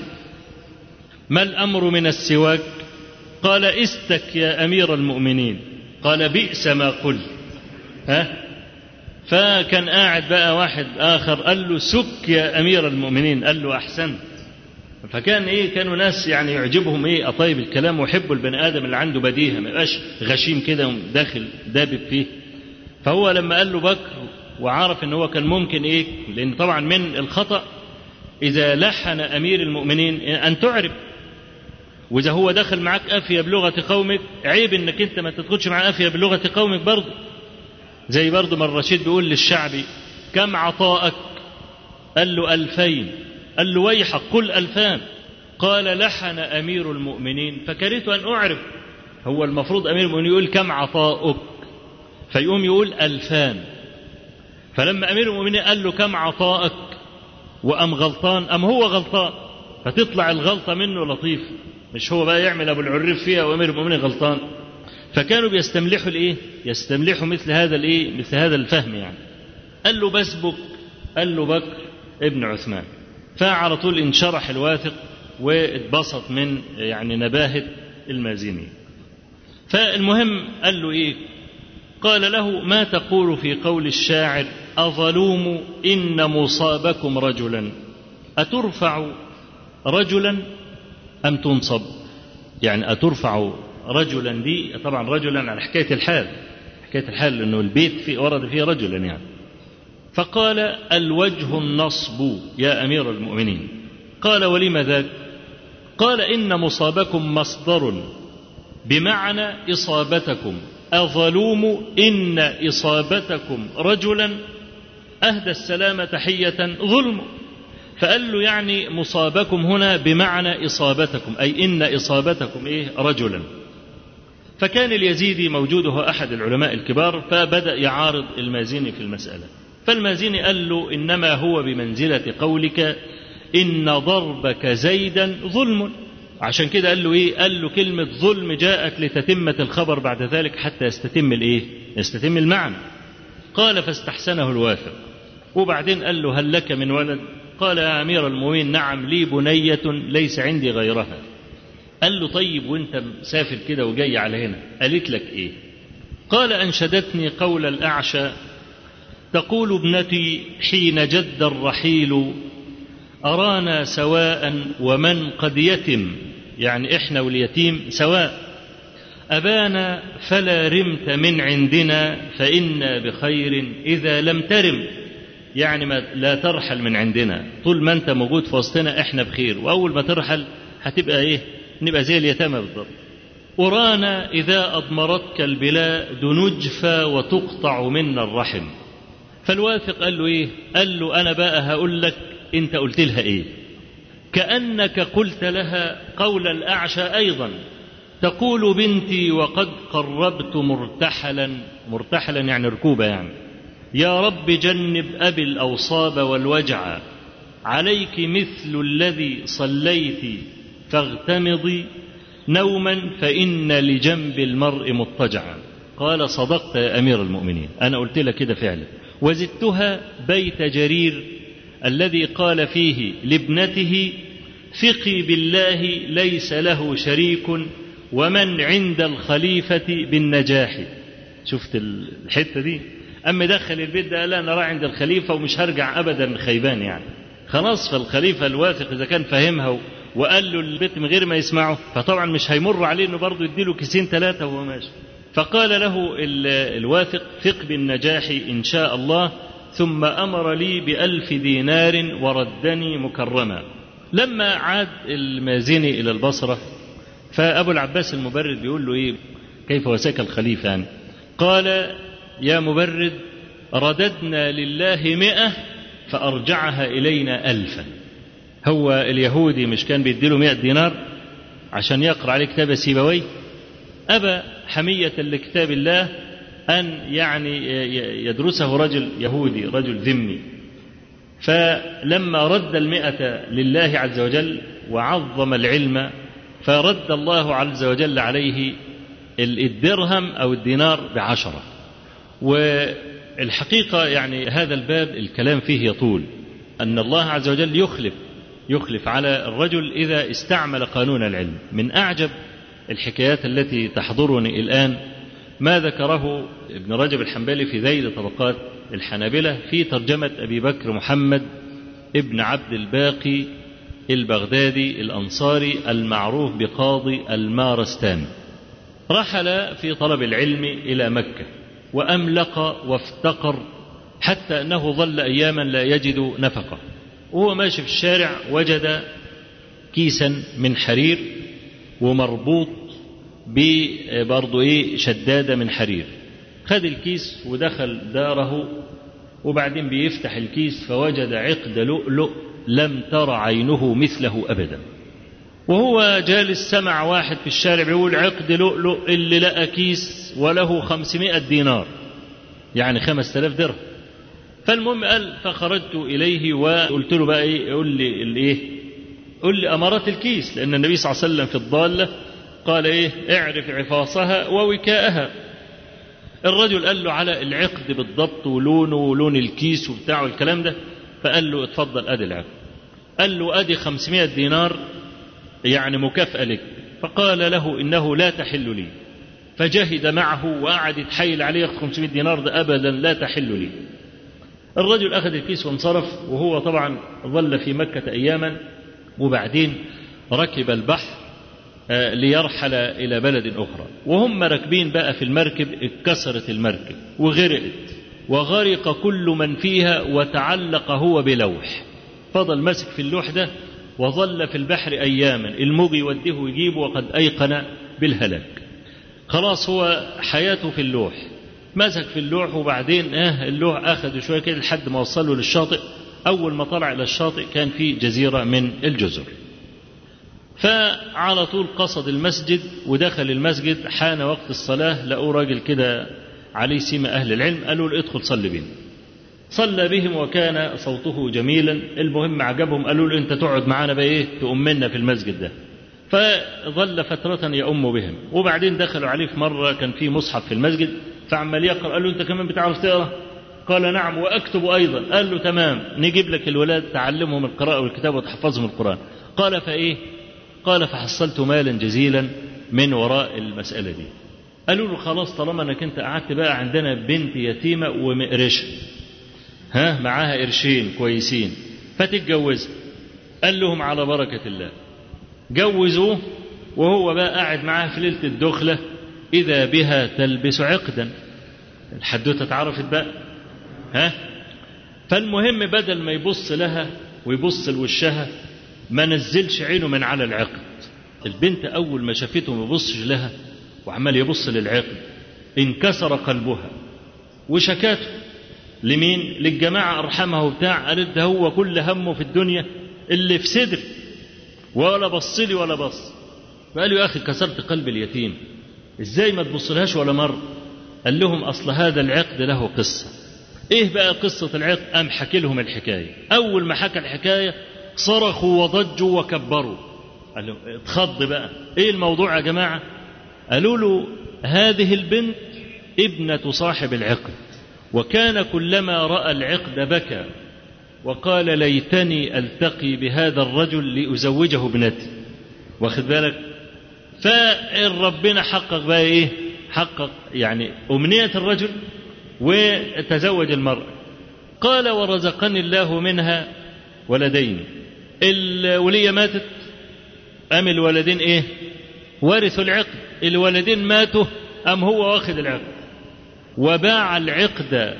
ما الأمر من السواك؟ قال إستك يا أمير المؤمنين. قال بئس ما قلت ها؟ فكان قاعد بقى واحد آخر قال له سك يا أمير المؤمنين. قال له أحسنت. فكان إيه كانوا ناس يعني يعجبهم إيه أطيب الكلام ويحبوا البني آدم اللي عنده بديهة ما يبقاش غشيم كده داخل دابب فيه. فهو لما قال له بكر وعرف إن هو كان ممكن إيه؟ لأن طبعا من الخطأ إذا لحن أمير المؤمنين أن تعرب وإذا هو دخل معاك افيه بلغة قومك عيب إنك أنت ما تدخلش معاه افيه بلغة قومك برضه. زي برضه ما الرشيد بيقول للشعبي كم عطاءك قال له ألفين. قال له ويحك قل ألفان. قال لحن أمير المؤمنين. فكرهت أن أعرف. هو المفروض أمير المؤمنين يقول كم عطاؤك فيقوم يقول ألفان. فلما أمير المؤمنين قال له كم عطاءك وأم غلطان أم هو غلطان فتطلع الغلطة منه لطيف مش هو بقى يعمل أبو العريف فيها وأمير المؤمنين غلطان فكانوا بيستملحوا الإيه؟ يستملحوا مثل هذا الإيه؟ مثل هذا الفهم يعني. قال له بسبك قال له بكر ابن عثمان. فعلى طول انشرح الواثق واتبسط من يعني نباهة المازني. فالمهم قال له إيه؟ قال له ما تقول في قول الشاعر أظلوم إن مصابكم رجلا. أترفع رجلا أم تنصب؟ يعني أترفع رجلا دي طبعا رجلا على حكاية الحال. حكاية الحال أنه البيت في ورد فيه رجلا يعني. فقال الوجه النصب يا أمير المؤمنين. قال ولم ذاك؟ قال إن مصابكم مصدر. بمعنى إصابتكم. أظلوم إن إصابتكم رجلا أهدى السلام تحية ظلم. فقال له يعني مصابكم هنا بمعنى إصابتكم أي إن إصابتكم إيه؟ رجلا. فكان اليزيدي موجود هو أحد العلماء الكبار فبدأ يعارض المازيني في المسألة. فالمازيني قال له إنما هو بمنزلة قولك إن ضربك زيدا ظلم. عشان كده قال له إيه؟ قال له كلمة ظلم جاءت لتتمة الخبر بعد ذلك حتى يستتم الإيه؟ يستتم المعنى. قال فاستحسنه الوافق. وبعدين قال له هل لك من ولد؟ قال يا أمير المؤمنين نعم لي بنية ليس عندي غيرها. قال له طيب وانت مسافر كده وجاي على هنا قالت لك إيه؟ قال أنشدتني قول الأعشى تقول ابنتي حين جد الرحيل أرانا سواء ومن قد يتم؟ يعني إحنا واليتيم سواء. أبانا فلا رمت من عندنا فإنا بخير إذا لم ترم. يعني ما لا ترحل من عندنا. طول ما أنت موجود في وسطنا إحنا بخير. وأول ما ترحل هتبقى إيه؟ نبقى زي اليتامى بالضبط. ورانا إذا أضمرتك البلاد نجفى وتقطع منا الرحم. فالواثق قال له إيه؟ قال له أنا بقى هقول لك أنت قلت لها إيه؟ كأنك قلت لها قول الأعشى أيضا. تقول بنتي وقد قربت مرتحلا. مرتحلا يعني ركوبة يعني. يا رب جنب أبي الأوصاب والوجع. عليك مثل الذي صليت. فاغتمضي نوما فإن لجنب المرء مضطجعا. قال صدقت يا أمير المؤمنين. أنا قلت لك كده فعلا. وزدتها بيت جرير الذي قال فيه لابنته ثقي بالله ليس له شريك. ومن عند الخليفة بالنجاح. شفت الحتة دي؟ أما دخل البيت ده لا أنا راح عند الخليفة ومش هرجع أبدا خيبان يعني. خلاص فالخليفة الواثق إذا كان فاهمها وقال له البيت من غير ما يسمعه فطبعا مش هيمر عليه إنه برضه يديله كيسين ثلاثة وهو ماشي. فقال له الواثق ثق بالنجاح إن شاء الله ثم أمر لي بألف دينار وردني مكرما. لما عاد المازني إلى البصرة فأبو العباس المبرد بيقول له إيه؟ كيف وساك الخليفة يعني قال يا مبرد رددنا لله مئة فأرجعها إلينا ألفا. هو اليهودي مش كان بيديله 100 دينار عشان يقرأ عليه كتاب سيبويه؟ أبى حمية لكتاب الله أن يعني يدرسه رجل يهودي رجل ذمي. فلما رد المئة لله عز وجل وعظم العلم فرد الله عز وجل عليه الدرهم أو الدينار بعشرة. والحقيقة يعني هذا الباب الكلام فيه يطول. أن الله عز وجل يخلف يخلف على الرجل إذا استعمل قانون العلم. من أعجب الحكايات التي تحضرني الآن ما ذكره ابن رجب الحنبلي في ذيل طبقات الحنابلة في ترجمة أبي بكر محمد ابن عبد الباقي البغدادي الأنصاري المعروف بقاضي المارستان. رحل في طلب العلم إلى مكة وأملق وافتقر حتى أنه ظل أياما لا يجد نفقة. وهو ماشي في الشارع وجد كيسا من حرير ومربوط برضه إيه شدادة من حرير. خد الكيس ودخل داره وبعدين بيفتح الكيس فوجد عقد لؤلؤ لم تر عينه مثله أبدا. وهو جالس سمع واحد في الشارع بيقول عقد لؤلؤ اللي لقى كيس وله خمسمائة دينار يعني خمس تلاف درهم. فالمهم قال فخرجت إليه وقلت له بقى إيه قول لي الإيه قل لي أمارات الكيس لأن النبي صلى الله عليه وسلم في الضالة قال إيه اعرف عفاصها ووكاءها. الرجل قال له على العقد بالضبط ولونه ولون الكيس وبتاعه الكلام ده. فقال له اتفضل أدي العقد قال له أدي 500 دينار يعني مكافأة لك. فقال له إنه لا تحل لي. فجهد معه وقعد يتحايل عليه ياخد 500 دينار ده ابدا لا تحل لي. الرجل أخذ الكيس وانصرف وهو طبعا ظل في مكة اياما. وبعدين ركب البحر ليرحل إلى بلد أخرى. وهم راكبين بقى في المركب اتكسرت المركب وغرقت. وغرق كل من فيها وتعلق هو بلوح. فضل ماسك في اللوح ده وظل في البحر أياما. الموج يوديه ويجيبه وقد أيقن بالهلاك خلاص هو حياته في اللوح. مسك في اللوح وبعدين آه اللوح أخذ شوية كده لحد ما وصله للشاطئ. أول ما طلع إلى الشاطئ كان في جزيرة من الجزر. فعلى طول قصد المسجد ودخل المسجد. حان وقت الصلاة لقوا راجل كده عليه سيمة أهل العلم قالوا له ادخل صلي بهم صلى بهم وكان صوته جميلا. المهم عجبهم قالوا له انت تقعد معانا بقى إيه تؤمنا في المسجد ده. فظل فترة يؤم بهم. وبعدين دخلوا عليه في مرة كان في مصحف في المسجد. فعمال يقرأ قال له انت كمان بتعرف تقرأ؟ قال نعم وأكتب أيضا. قال له تمام نجيب لك الولاد تعلمهم القراءة والكتابة وتحفظهم القرآن. قال فإيه؟ قال فحصلت مالا جزيلا من وراء المسألة دي. قالوا له خلاص طالما انك انت قعدت بقى عندنا بنت يتيمة ومقرشة. ها معاها قرشين كويسين. فتتجوزها. قال لهم على بركة الله. جوزوه وهو بقى قاعد معاها في ليلة الدخلة. إذا بها تلبس عقدا. الحدوتة اتعرفت بقى. ها؟ فالمهم بدل ما يبص لها ويبص لوشها ما نزلش عينه من على العقد. البنت أول ما شافته ما يبصش لها. وعمال يبص للعقد انكسر قلبها. وشكاته لمين؟ للجماعة أرحمه بتاع قالت ده هو كل همه في الدنيا اللي في صدري ولا بص لي ولا بص. فقال له يا أخي كسرت قلب اليتيم إزاي ما تبصلهاش ولا مرة؟ قال لهم أصل هذا العقد له قصة. إيه بقى قصة العقد؟ قام حكي لهم الحكاية. أول ما حكى الحكاية صرخوا وضجوا وكبروا. قال لهم اتخض بقى. إيه الموضوع يا جماعة؟ قالوا له هذه البنت ابنة صاحب العقد وكان كلما رأى العقد بكى وقال ليتني ألتقي بهذا الرجل لأزوجه ابنتي. واخد بالك؟ فربنا حقق بقى إيه؟ حقق يعني أمنية الرجل وتزوج المرأة. قال ورزقني الله منها ولدين الولية ماتت أم الولدين إيه؟ ورثوا العقد. الولدين ماتوا أم هو واخد العقد؟ وباع العقد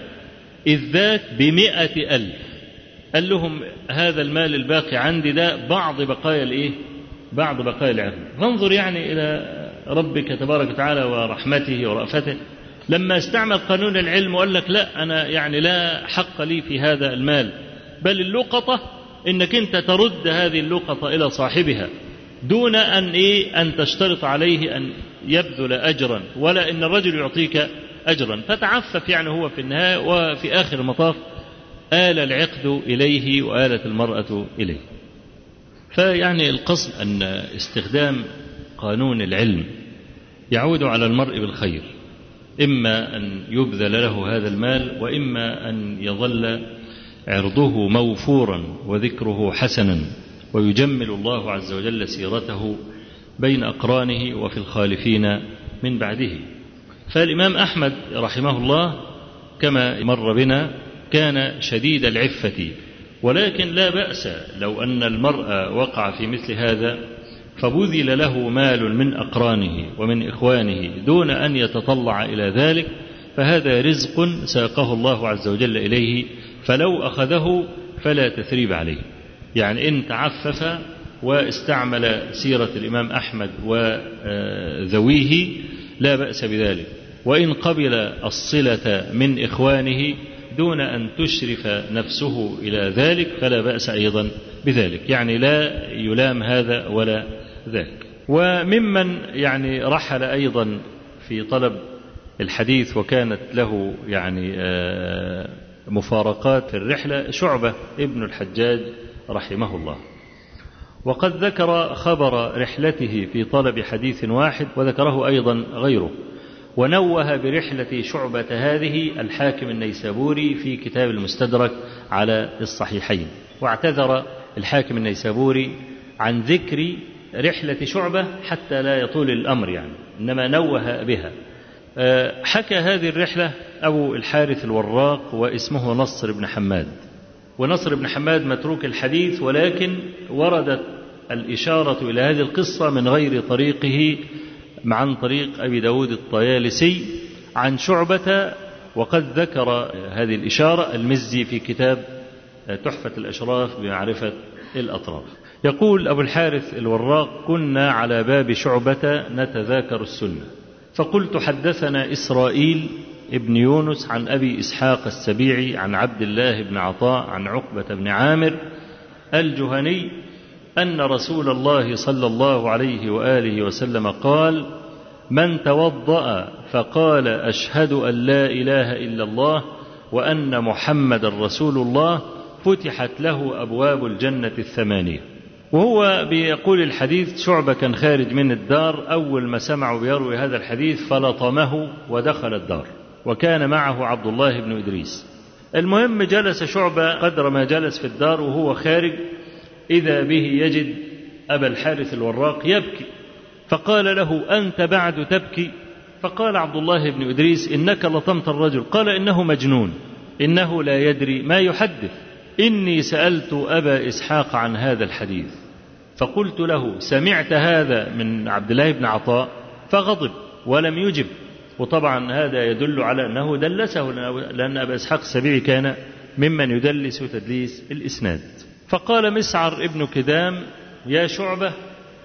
ذاك بمئة ألف. قال لهم هذا المال الباقي عندي ده بعض بقايا الإيه؟ بعض بقايا العقد. فانظر يعني إلى ربك تبارك وتعالى ورحمته ورأفته. لما استعمل قانون العلم وقال لك لا أنا يعني لا حق لي في هذا المال. بل اللقطة إنك أنت ترد هذه اللقطة إلى صاحبها. دون أن إيه أن تشترط عليه أن يبذل أجرا ولا أن الرجل يعطيك أجرا. فتعفف يعني هو في النهاية وفي آخر المطاف آل العقد إليه وآلت المرأة إليه. فيعني القصد أن استخدام قانون العلم يعود على المرء بالخير. إما أن يبذل له هذا المال وإما أن يظل عرضه موفورا وذكره حسنا. ويجمل الله عز وجل سيرته بين أقرانه وفي الخالفين من بعده. فالإمام أحمد رحمه الله كما مر بنا كان شديد العفة ولكن لا بأس لو أن المرء وقع في مثل هذا فبذل له مال من أقرانه ومن إخوانه دون أن يتطلع إلى ذلك فهذا رزق ساقه الله عز وجل إليه فلو أخذه فلا تثريب عليه. يعني إن تعفف واستعمل سيرة الإمام أحمد وذويه لا بأس بذلك. وإن قبل الصلة من إخوانه دون أن تشرف نفسه إلى ذلك فلا بأس أيضا بذلك. يعني لا يلام هذا ولا ذاك. وممن يعني رحل أيضا في طلب الحديث وكانت له يعني مفارقات في الرحلة شعبة ابن الحجاج رحمه الله وقد ذكر خبر رحلته في طلب حديث واحد وذكره أيضا غيره. ونوه برحلة شعبة هذه الحاكم النيسابوري في كتاب المستدرك على الصحيحين. واعتذر الحاكم النيسابوري عن ذكر رحلة شعبة حتى لا يطول الأمر يعني إنما نوه بها. حكى هذه الرحلة أبو الحارث الوراق واسمه نصر بن حماد. ونصر بن حماد متروك الحديث ولكن وردت الإشارة إلى هذه القصة من غير طريقه عن طريق أبي داود الطيالسي عن شعبة وقد ذكر هذه الإشارة المزي في كتاب تحفة الأشراف بمعرفة الأطراف. يقول أبو الحارث الوراق كنا على باب شعبة نتذاكر السنة فقلت حدثنا إسرائيل ابن يونس عن أبي إسحاق السبيعي عن عبد الله بن عطاء عن عقبة بن عامر الجهني أن رسول الله صلى الله عليه وآله وسلم قال من توضأ فقال أشهد أن لا إله إلا الله وأن محمد رسول الله فتحت له أبواب الجنة الثمانية. وهو بيقول الحديث شعبة كان خارج من الدار أول ما سمعوا بيروي هذا الحديث فلطمه ودخل الدار. وكان معه عبد الله بن إدريس. المهم جلس شعبة قدر ما جلس في الدار وهو خارج إذا به يجد أبا الحارث الوراق يبكي. فقال له أنت بعد تبكي؟ فقال عبد الله بن إدريس إنك لطمت الرجل. قال إنه مجنون إنه لا يدري ما يحدث. إني سألت أبا إسحاق عن هذا الحديث. فقلت له سمعت هذا من عبد الله بن عطاء؟ فغضب ولم يجب. وطبعا هذا يدل على أنه دلسه لأن أبا إسحاق السبيعي كان ممن يدلس تدليس الإسناد. فقال مسعر ابن كدام يا شعبة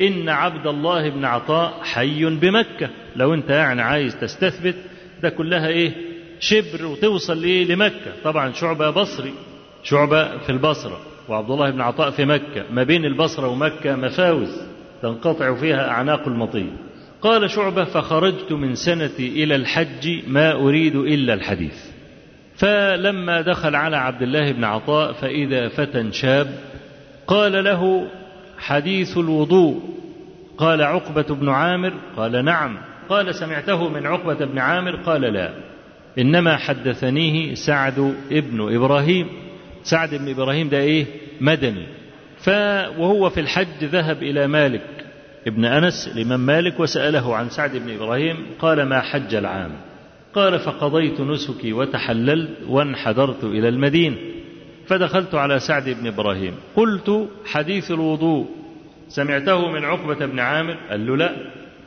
إن عبد الله بن عطاء حي بمكة. لو أنت يعني عايز تستثبت ده كلها إيه؟ شبر وتوصل لإيه لمكة. طبعا شعبة بصري شعبة في البصرة وعبد الله بن عطاء في مكة. ما بين البصرة ومكة مفاوز تنقطع فيها أعناق المطية قال شعبة فخرجت من سنتي إلى الحج ما أريد إلا الحديث. فلما دخل على عبد الله بن عطاء فإذا فتى شاب قال له حديث الوضوء. قال عقبة بن عامر؟ قال نعم. قال سمعته من عقبة بن عامر؟ قال لا. إنما حدثنيه سعد ابن إبراهيم. سعد بن إبراهيم ده إيه؟ مدني. ف وهو في الحج ذهب إلى مالك. ابن أنس الإمام مالك وسأله عن سعد بن إبراهيم قال ما حج العام؟ قال فقضيت نسكي وتحللت وانحدرت إلى المدينة فدخلت على سعد بن إبراهيم. قلت حديث الوضوء سمعته من عقبة بن عامر قال له لا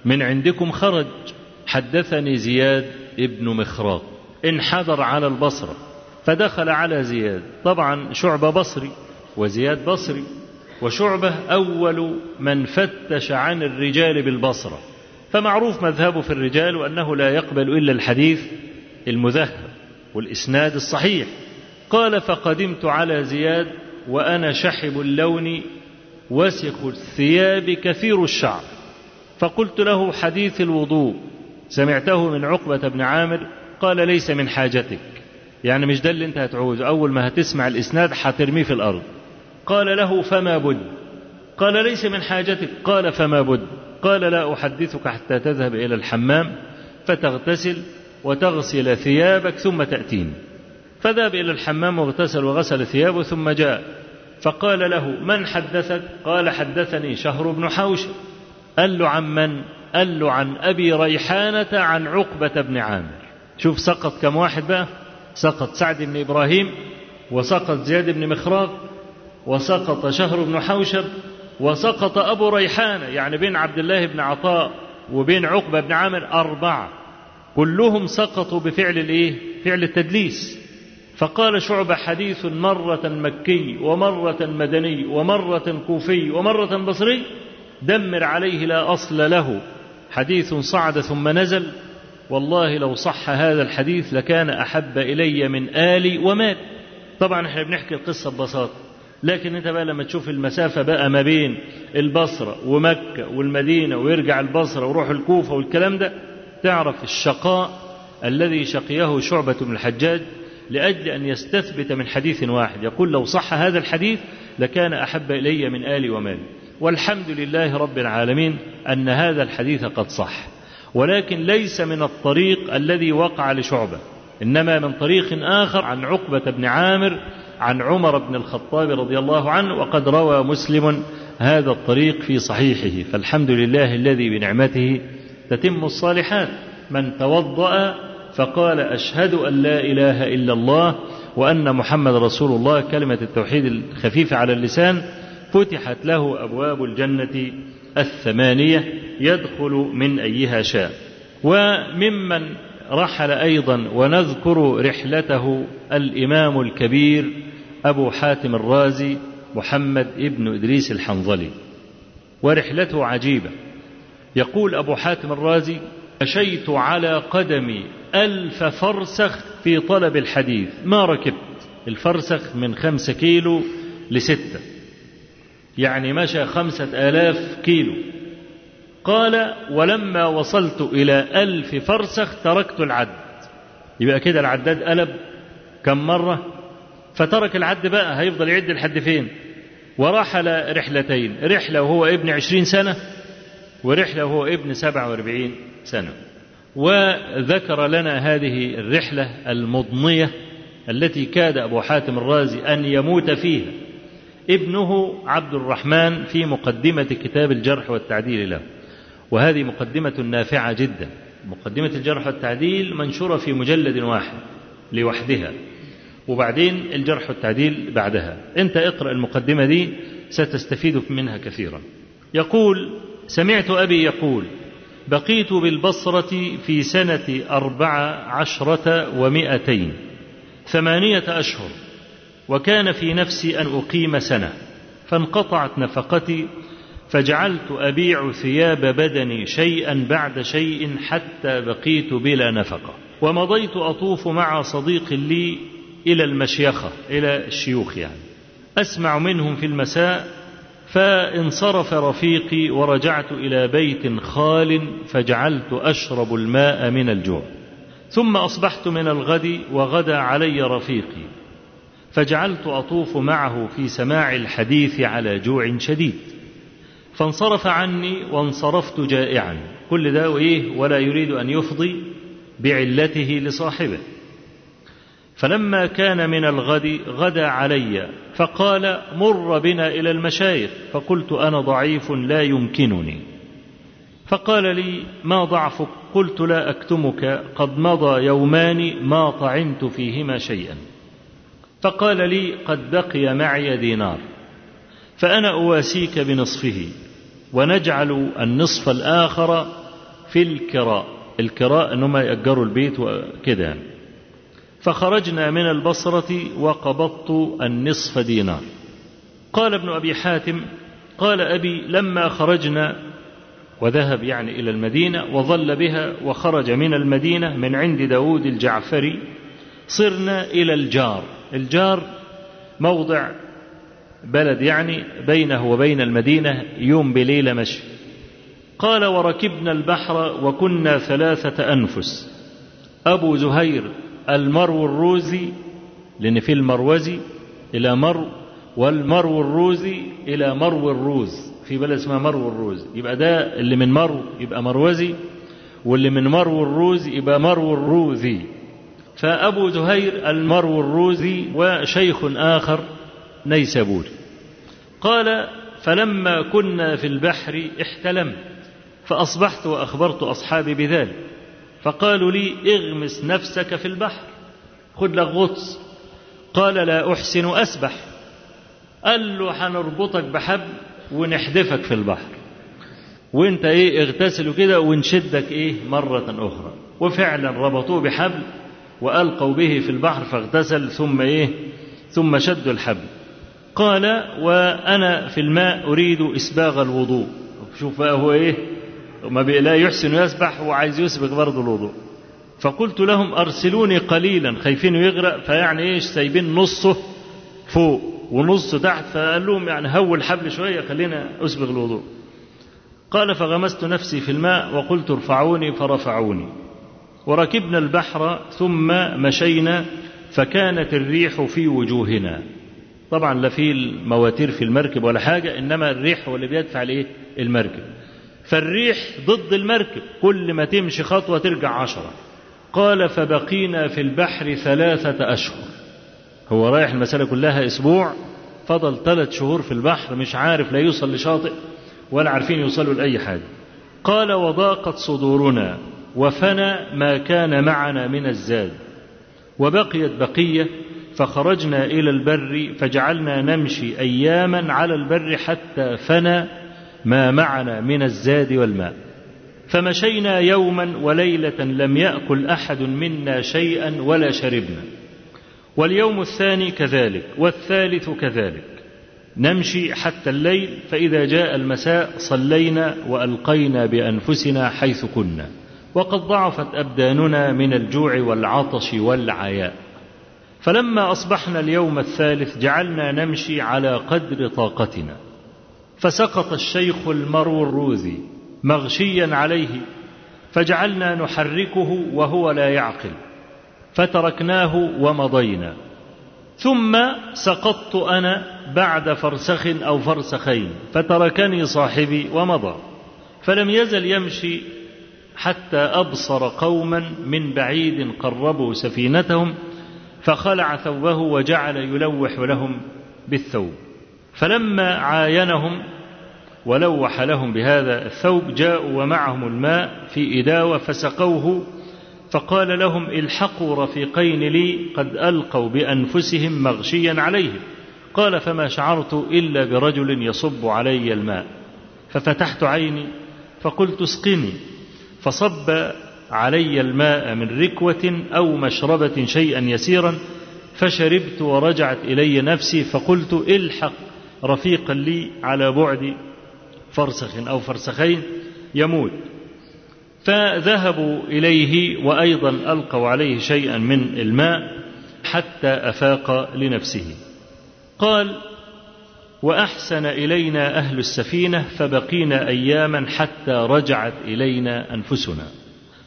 من عندكم خرج. حدثني زياد ابن مخراق انحدر على البصرة فدخل على زياد. طبعا شعبة بصري وزياد بصري. وشعبة أول من فتش عن الرجال بالبصرة. فمعروف مذهبه في الرجال وأنه لا يقبل إلا الحديث المذهب والإسناد الصحيح. قال فقدمت على زياد وأنا شحب اللون وسخ الثياب كثير الشعر. فقلت له حديث الوضوء. سمعته من عقبة بن عامر. قال ليس من حاجتك. يعني مش ده اللي انت هتعوزه. أول ما هتسمع الإسناد هترميه في الأرض. قال له فما بد. قال ليس من حاجتك. قال فما بد. قال لا أحدثك حتى تذهب إلى الحمام فتغتسل وتغسل ثيابك ثم تأتيني فذهب إلى الحمام واغتسل وغسل ثيابه ثم جاء. فقال له من حدثك؟ قال حدثني شهر بن حوشب قال له عن من؟ قال له عن أبي ريحانة عن عقبة بن عامر. شوف سقط كم واحد بقى؟ سقط سعد بن إبراهيم وسقط زياد بن مخراق وسقط شهر بن حوشب وسقط أبو ريحانة يعني بين عبد الله بن عطاء وبين عقبة بن عامر أربعة. كلهم سقطوا بفعل الإيه؟ فعل التدليس. فقال شعبة حديث مرة مكي ومرة مدني ومرة كوفي ومرة بصري دمر عليه لا أصل له. حديث صعد ثم نزل. والله لو صح هذا الحديث لكان أحب إلي من آلي ومال. طبعا إحنا بنحكي القصة ببساطة. لكن انت بقى لما تشوف المسافة بقى ما بين البصرة ومكة والمدينة ويرجع البصرة ويروح الكوفة والكلام ده تعرف الشقاء الذي شقيه شعبة بن الحجاج لأجل أن يستثبت من حديث واحد. يقول لو صح هذا الحديث لكان أحب إلي من آلي ومالي. والحمد لله رب العالمين أن هذا الحديث قد صح. ولكن ليس من الطريق الذي وقع لشعبة إنما من طريق آخر عن عقبة بن عامر عن عمر بن الخطاب رضي الله عنه وقد روى مسلم هذا الطريق في صحيحه. فالحمد لله الذي بنعمته تتم الصالحات. من توضأ فقال أشهد أن لا إله إلا الله وأن محمد رسول الله. كلمة التوحيد الخفيفة على اللسان فتحت له أبواب الجنة الثمانية يدخل من أيها شاء. وممن رحل أيضا ونذكر رحلته الإمام الكبير أبو حاتم الرازي محمد ابن إدريس الحنظلي ورحلته عجيبة. يقول أبو حاتم الرازي مشيت على قدمي ألف فرسخ في طلب الحديث ما ركبت؟ الفرسخ من خمسة كيلو لستة. يعني مشى خمسة آلاف كيلو. قال ولما وصلت إلى ألف فرسخ تركت العد. يبقى كده العداد قلب كم مرة؟ فترك العد بقى هيفضل يعد لحد فين؟ ورحل رحلتين رحلة وهو ابن عشرين سنة ورحلة وهو ابن سبع واربعين سنة. وذكر لنا هذه الرحلة المضنية التي كاد أبو حاتم الرازي أن يموت فيها. ابنه عبد الرحمن في مقدمة كتاب الجرح والتعديل له. وهذه مقدمة نافعة جدا. مقدمة الجرح والتعديل منشورة في مجلد واحد لوحدها. وبعدين الجرح والتعديل بعدها. انت اقرأ المقدمة دي ستستفيد منها كثيرا. يقول سمعت أبي يقول بقيت بالبصرة في سنة أربع عشرة ومائتين ثمانية أشهر وكان في نفسي أن أقيم سنة فانقطعت نفقتي فجعلت أبيع ثياب بدني شيئا بعد شيء حتى بقيت بلا نفقة. ومضيت أطوف مع صديق لي إلى المشيخة إلى الشيوخ يعني. أسمع منهم في المساء فانصرف رفيقي ورجعت إلى بيت خال فجعلت أشرب الماء من الجوع. ثم أصبحت من الغد وغدا علي رفيقي. فجعلت أطوف معه في سماع الحديث على جوع شديد. فانصرف عني وانصرفت جائعا. كل ده وإيه ولا يريد أن يفضي بعلته لصاحبه. فلما كان من الغد غدا علي فقال مر بنا إلى المشايخ. فقلت أنا ضعيف لا يمكنني. فقال لي ما ضعفك؟ قلت لا أكتمك. قد مضى يومان ما طعمت فيهما شيئا. فقال لي قد بقي معي دينار. فأنا أواسيك بنصفه ونجعل النصف الآخر في الكراء. الكراء انهم ياجروا البيت وكده يعني فخرجنا من البصرة وقبضت النصف دينار. قال ابن أبي حاتم قال أبي لما خرجنا وذهب يعني إلى المدينة وظل بها وخرج من المدينة من عند داود الجعفري صرنا إلى الجار. الجار موضع بلد يعني بينه وبين المدينة يوم بليلة مشي. قال وركبنا البحر وكنا ثلاثة أنفس. أبو زهير المرو الروزي لأن في المروزي إلى مرو والمرو الروزي إلى مرو الروز. في بلد اسمها مرو الروز. يبقى ده اللي من مرو يبقى مروزي واللي من مرو الروز يبقى مرو الروذي. فأبو زهير المرو الروزي وشيخ آخر نيسابوري قال فلما كنا في البحر احتلمت فأصبحت وأخبرت أصحابي بذلك. فقالوا لي اغمس نفسك في البحر. خد لك غطس. قال لا أحسن أسبح. قال له هنربطك بحبل ونحدفك في البحر. وانت إيه اغتسلوا كده ونشدك إيه مرة أخرى. وفعلا ربطوه بحبل وألقوا به في البحر فاغتسل ثم إيه ثم شدوا الحبل. قال وأنا في الماء أريد إسباغ الوضوء. شوف بقى هو إيه ما لا يحسن يسبح وعايز يسبق برضه الوضوء. فقلت لهم أرسلوني قليلا خايفين يغرق فيعني إيش سايبين نصه فوق ونصه تحت فقال لهم يعني هول الحبل شوية خلينا أسبغ الوضوء. قال فغمست نفسي في الماء وقلت ارفعوني فرفعوني. وركبنا البحر ثم مشينا فكانت الريح في وجوهنا. طبعا لا في المواتير في المركب ولا حاجة إنما الريح هو اللي بيدفع الإيه المركب. فالريح ضد المركب. كل ما تمشي خطوة ترجع عشرة. قال فبقينا في البحر ثلاثة أشهر. هو رايح المسألة كلها أسبوع. فضل ثلاث شهور في البحر مش عارف لا يوصل لشاطئ ولا عارفين يوصلوا لأي حاجة. قال وضاقت صدورنا وفنى ما كان معنا من الزاد. وبقيت بقية فخرجنا إلى البر فجعلنا نمشي أياما على البر حتى فنى ما معنا من الزاد والماء. فمشينا يوما وليلة لم يأكل أحد منا شيئا ولا شربنا. واليوم الثاني كذلك والثالث كذلك. نمشي حتى الليل فإذا جاء المساء صلينا وألقينا بأنفسنا حيث كنا. وقد ضعفت أبداننا من الجوع والعطش والعياء. فلما أصبحنا اليوم الثالث جعلنا نمشي على قدر طاقتنا. فسقط الشيخ المرو الروذي مغشيا عليه فجعلنا نحركه وهو لا يعقل فتركناه ومضينا. ثم سقطت أنا بعد فرسخ أو فرسخين فتركني صاحبي ومضى. فلم يزل يمشي حتى أبصر قوما من بعيد قربوا سفينتهم فخلع ثوبه وجعل يلوح لهم بالثوب. فلما عاينهم ولوح لهم بهذا الثوب جاءوا ومعهم الماء في إداوة فسقوه فقال لهم الحقوا رفيقين لي قد ألقوا بأنفسهم مغشيا عليهم. قال فما شعرت إلا برجل يصب علي الماء. ففتحت عيني فقلت اسقني. فصب علي الماء من ركوة أو مشربة شيئا يسيرا فشربت ورجعت إلي نفسي فقلت الحق رفيقا لي على بعد فرسخ أو فرسخين يموت. فذهبوا إليه وأيضا ألقوا عليه شيئا من الماء حتى أفاق لنفسه. قال وأحسن إلينا أهل السفينة فبقينا أياما حتى رجعت إلينا أنفسنا.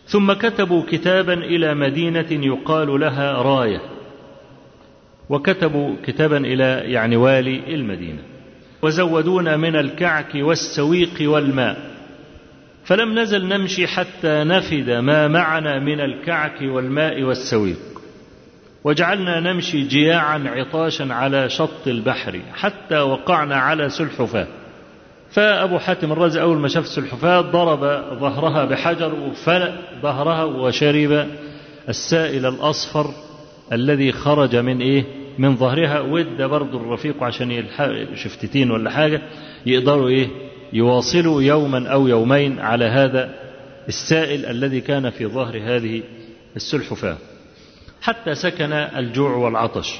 ثم كتبوا كتابا إلى مدينة يقال لها راية. وكتبوا كتابا إلى يعني والي المدينة. وزودونا من الكعك والسويق والماء. فلم نزل نمشي حتى نفد ما معنا من الكعك والماء والسويق. وجعلنا نمشي جياعا عطاشا على شط البحر حتى وقعنا على سلحفاة. فأبو حاتم الرازي أول ما شاف السلحفاة ضرب ظهرها بحجر وفلق ظهرها وشرب السائل الأصفر الذي خرج من إيه؟ من ظهرها ودى برضه الرفيق عشان يلحق شفتتين ولا حاجة يقدروا إيه؟ يواصلوا يوما أو يومين على هذا السائل الذي كان في ظهر هذه السلحفاة. حتى سكن الجوع والعطش.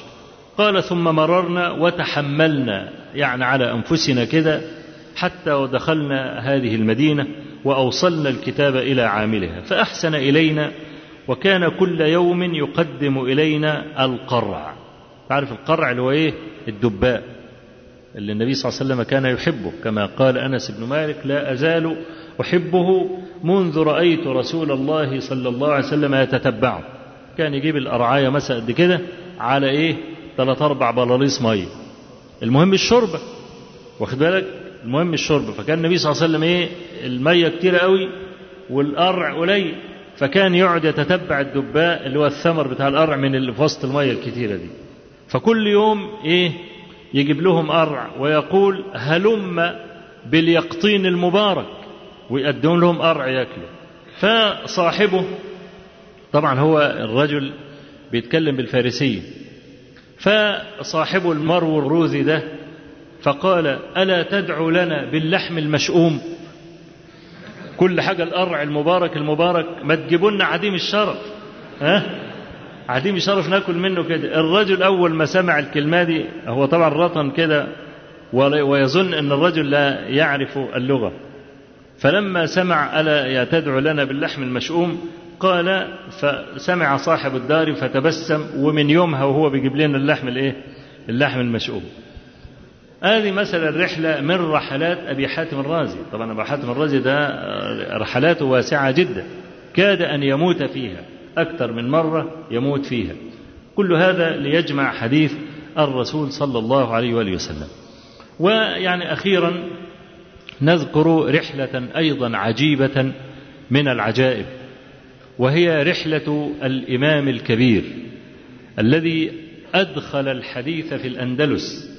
قال ثم مررنا وتحملنا يعني على أنفسنا كده حتى ودخلنا هذه المدينة وأوصلنا الكتاب إلى عاملها. فأحسن إلينا وكان كل يوم يقدم إلينا القرع. تعرف القرع اللي هو إيه؟ الدباء اللي النبي صلى الله عليه وسلم كان يحبه. كما قال أنس بن مالك لا أزال أحبه منذ رأيت رسول الله صلى الله عليه وسلم يتتبعه. كان يجيب الأرعاية مثلا قد كده على إيه؟ ثلاث أربع بلاليص مية. المهم الشربة واخد بالك؟ المهم الشرب. فكان النبي صلى الله عليه وسلم إيه؟ المية كتير قوي والقرع قليل. فكان يقعد يتتبع الدباء اللي هو الثمر بتاع القرع من اللي في وسط المية الكتيرة دي. فكل يوم إيه؟ يجيب لهم قرع ويقول هلم باليقطين المبارك ويقدم لهم قرع ياكلوا فصاحبه طبعا هو الرجل بيتكلم بالفارسية. فصاحبه المرو الروذي ده فقال ألا تدعو لنا باللحم المشؤوم؟ كل حاجة القرع المبارك المبارك ما تجيبوا لنا عديم الشرف. ها؟ عديم الشرف ناكل منه كده. الرجل أول ما سمع الكلمة دي هو طبعا رطن كده ويظن أن الرجل لا يعرف اللغة. فلما سمع ألا تدعو لنا باللحم المشؤوم؟ قال فسمع صاحب الدار فتبسم ومن يومها وهو بيجيب لنا اللحم الإيه؟ اللحم المشؤوم. هذه مثلا رحلة من رحلات أبي حاتم الرازي. طبعا أبو حاتم الرازي ده رحلاته واسعة جدا. كاد أن يموت فيها. أكثر من مرة يموت فيها. كل هذا ليجمع حديث الرسول صلى الله عليه وآله وسلم. ويعني أخيرا نذكر رحلة أيضا عجيبة من العجائب وهي رحلة الإمام الكبير الذي أدخل الحديث في الأندلس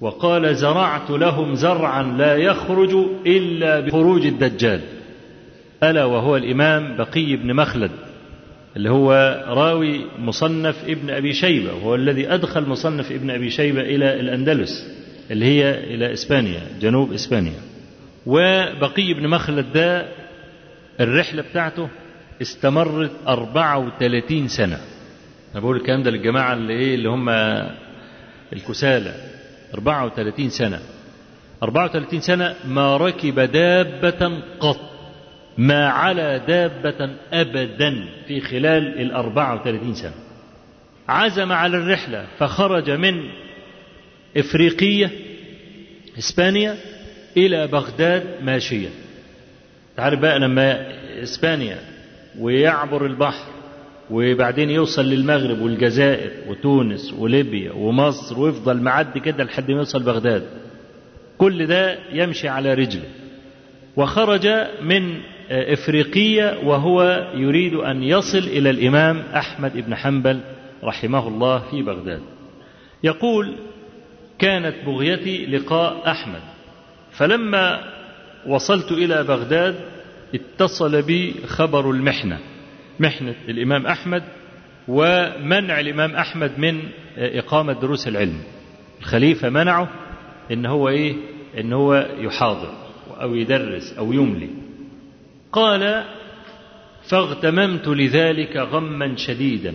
وقال زرعت لهم زرعا لا يخرج إلا بخروج الدجال. ألا وهو الإمام بقي بن مخلد. اللي هو راوي مصنف ابن أبي شيبة وهو الذي أدخل مصنف ابن أبي شيبة إلى الأندلس اللي هي إلى إسبانيا جنوب إسبانيا. وبقي بن مخلد ده الرحلة بتاعته استمرت 34 سنة. أنا بقول الكلام ده للجماعة اللي إيه اللي هم الكسالى. 34 سنة. 34 سنة ما ركب دابة قط. ما على دابة أبدا في خلال ال 34 سنة. عزم على الرحلة فخرج من إفريقية إسبانيا إلى بغداد ماشيا تعرف بقى لما إسبانيا ويعبر البحر وبعدين يوصل للمغرب والجزائر وتونس وليبيا ومصر ويفضل معدي كده لحد ما يوصل بغداد. كل ده يمشي على رجله. وخرج من إفريقية وهو يريد أن يصل إلى الإمام أحمد بن حنبل رحمه الله في بغداد. يقول كانت بغيتي لقاء أحمد فلما وصلت إلى بغداد اتصل بي خبر المحنة محنة الإمام أحمد ومنع الإمام أحمد من إقامة دروس العلم. الخليفة منعه إن هو إيه؟ إن هو يحاضر أو يدرس أو يملي. قال فاغتممت لذلك غما شديدا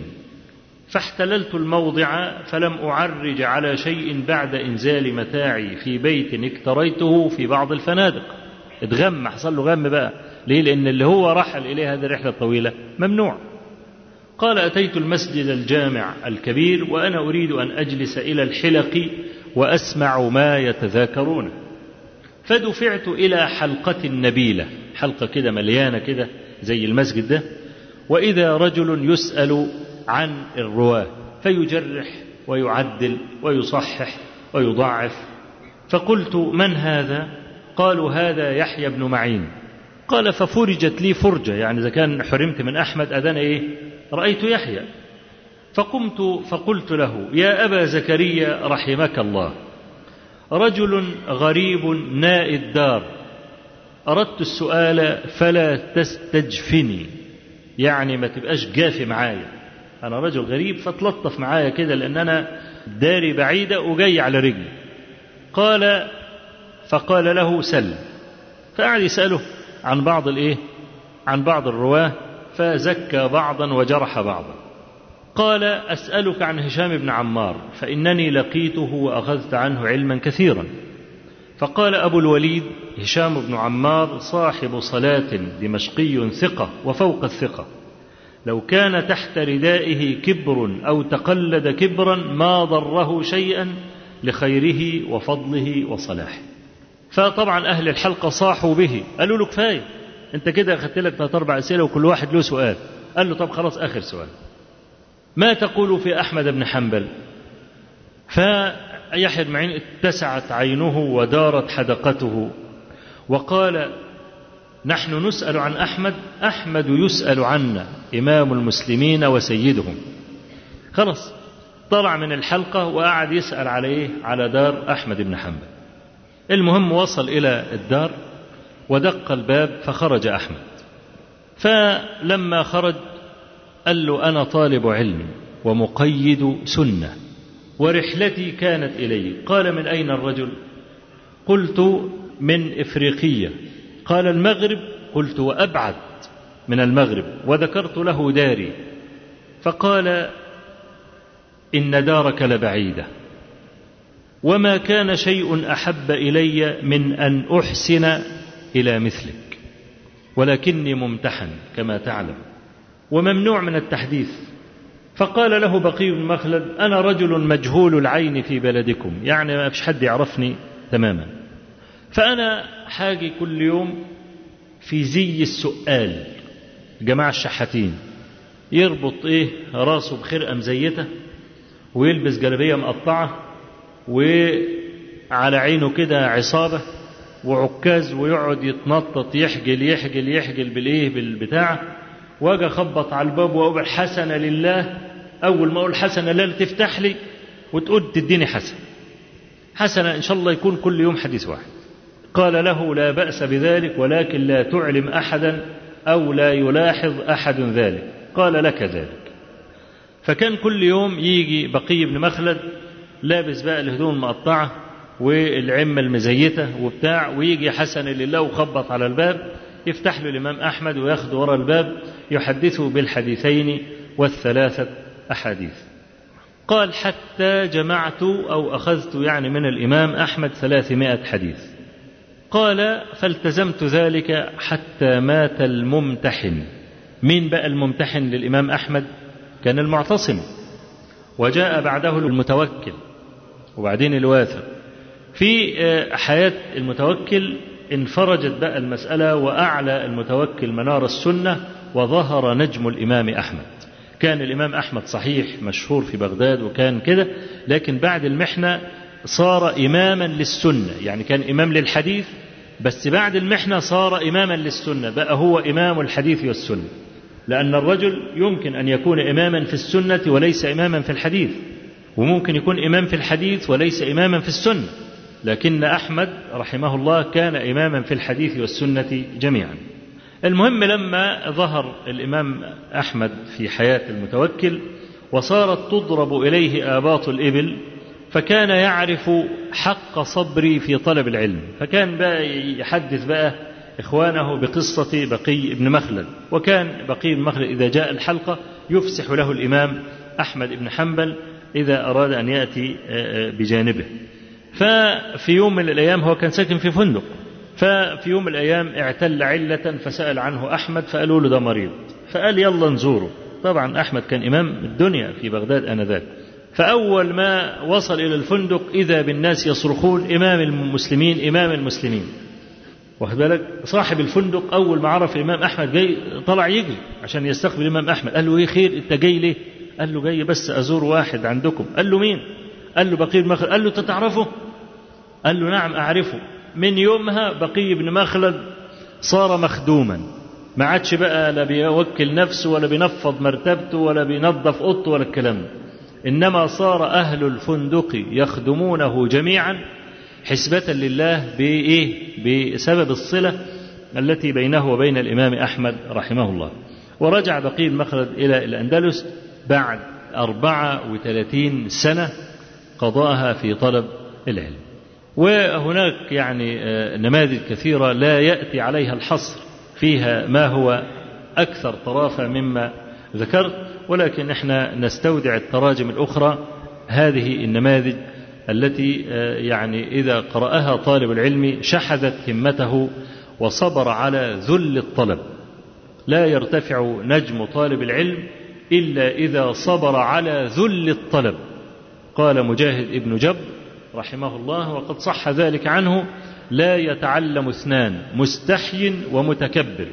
فاحتللت الموضع فلم أعرج على شيء بعد إنزال متاعي في بيت اكتريته في بعض الفنادق. اتغم حصل له غم بقى. ليه؟ لأن اللي هو رحل اليه هذه الرحلة الطويلة. ممنوع. قال أتيت المسجد الجامع الكبير وأنا أريد أن أجلس إلى الحلق وأسمع ما يتذاكرونه فدفعت إلى حلقة نبيلة. حلقة كده مليانة كده زي المسجد ده. وإذا رجل يسأل عن الرواة فيجرح ويعدل ويصحح ويضعف. فقلت من هذا؟ قالوا هذا يحيى بن معين. قال ففرجت لي فرجة يعني إذا كان حرمت من أحمد أذن إيه؟ رأيت يحيى. فقمت فقلت له يا أبا زكريا رحمك الله. رجل غريب ناء الدار. أردت السؤال فلا تستجفني. يعني ما تبقاش جافي معايا. أنا رجل غريب فتلطف معايا كده لأن أنا داري بعيدة وجاي على رجلي. قال فقال له سل. فقعد يسأله عن بعض الإيه؟ عن بعض الرواة فزكى بعضا وجرح بعضا. قال أسألك عن هشام بن عمار فإنني لقيته وأخذت عنه علما كثيرا. فقال أبو الوليد هشام بن عمار صاحب صلاة دمشقي ثقة وفوق الثقة. لو كان تحت ردائه كبر أو تقلد كبرا ما ضره شيئا لخيره وفضله وصلاحه. فطبعا أهل الحلقة صاحوا به قالوا له كفاية أنت كده أخذت لك ثلاث أربع أسئلة وكل واحد له سؤال. قال له طب خلاص آخر سؤال. ما تقول في أحمد بن حنبل؟ فيحيى بن معين اتسعت عينه ودارت حدقته. وقال نحن نسأل عن أحمد أحمد يسأل عنا إمام المسلمين وسيدهم. خلاص طلع من الحلقة وقعد يسأل على إيه على دار أحمد بن حنبل. المهم وصل إلى الدار ودق الباب فخرج أحمد. فلما خرج قال له أنا طالب علم ومقيد سنة. ورحلتي كانت إلي. قال من أين الرجل؟ قلت من إفريقية. قال المغرب؟ قلت وأبعد من المغرب وذكرت له داري. فقال إن دارك لبعيدة. وما كان شيء أحب إلي من أن أحسن إلى مثلك ولكني ممتحن كما تعلم. وممنوع من التحديث. فقال له بقي بن مخلد أنا رجل مجهول العين في بلدكم يعني ما فيش حد يعرفني تماما. فأنا حاجي كل يوم في زي السؤال جماعة الشحاتين يربط إيه راسه بخرقة مزيتة ويلبس جلابية مقطعة وعلى عينه كده عصابة وعكاز ويقعد يتنطط يحجل يحجل يحجل بالإيه بالبتاع وأجي أخبط على الباب وأقول حسنة لله أول ما أقول حسنة لله تفتح لي وتقول تديني حسن حسنا إن شاء الله يكون كل يوم حديث واحد. قال له لا بأس بذلك ولكن لا تعلم أحدا أو لا يلاحظ أحد ذلك. قال لك ذلك. فكان كل يوم يجي بقي بن مخلد لابس بقى الهدوم المقطعة والعمة المزيتة وبتاع ويجي حسن لله وخبط على الباب يفتح له الإمام أحمد وياخذ وراء الباب يحدثه بالحديثين والثلاثة أحاديث. قال حتى جمعت أو أخذت يعني من الإمام أحمد ثلاثمائة حديث. قال فالتزمت ذلك حتى مات الممتحن. مين بقى الممتحن للإمام أحمد؟ كان المعتصم. وجاء بعده المتوكل. وبعدين الواثق. في حياة المتوكل انفرجت بقى المسألة وأعلى المتوكل منار السنة وظهر نجم الإمام أحمد. كان الإمام أحمد صحيح مشهور في بغداد وكان كده لكن بعد المحنة صار إماما للسنة يعني كان إمام للحديث بس بعد المحنة صار إماما للسنة بقى هو إمام الحديث والسنة. لأن الرجل يمكن أن يكون إماما في السنة وليس إماما في الحديث وممكن يكون إمام في الحديث وليس إماما في السنة لكن أحمد رحمه الله كان إماما في الحديث والسنة جميعا. المهم لما ظهر الإمام أحمد في حياة المتوكل وصارت تضرب إليه آباط الإبل فكان يعرف حق صبري في طلب العلم. فكان بقى يحدث بقى إخوانه بقصة بقي بن مخلد. وكان بقي بن مخلد إذا جاء الحلقة يفسح له الإمام أحمد بن حنبل إذا أراد أن يأتي بجانبه. ففي يوم من الأيام هو كان ساكن في فندق. ففي يوم من الأيام اعتل علة فسأل عنه أحمد فقالوا له ده مريض. فقال يلا نزوره. طبعا أحمد كان إمام الدنيا في بغداد آنذاك. فأول ما وصل إلى الفندق إذا بالناس يصرخون إمام المسلمين إمام المسلمين. واخد بالك؟ صاحب الفندق أول ما عرف الإمام أحمد جاي طلع يجري عشان يستقبل الإمام أحمد. قال له إيه خير؟ أنت جاي ليه؟ قال له جاي بس أزور واحد عندكم. قال له مين؟ قال له بقي بن مخلد قال له تتعرفه؟ قال له نعم أعرفه. من يومها بقي بن مخلد صار مخدوما ما عادش بقى لا بيوكل نفسه ولا بينفض مرتبته ولا بينظف أوضته ولا الكلام ده إنما صار أهل الفندق يخدمونه جميعا حسبة لله بإيه؟ بسبب الصلة التي بينه وبين الإمام أحمد رحمه الله. ورجع بقي المخلد إلى الأندلس بعد 34 سنة قضاها في طلب العلم. وهناك يعني نماذج كثيرة لا يأتي عليها الحصر فيها ما هو أكثر طرافة مما ذكرت ولكن إحنا نستودع التراجم الأخرى هذه النماذج التي يعني إذا قرأها طالب العلم شحذت همته وصبر على ذل الطلب. لا يرتفع نجم طالب العلم إلا إذا صبر على ذل الطلب. قال مجاهد ابن جبر رحمه الله وقد صح ذلك عنه لا يتعلم اثنان مستحي ومتكبر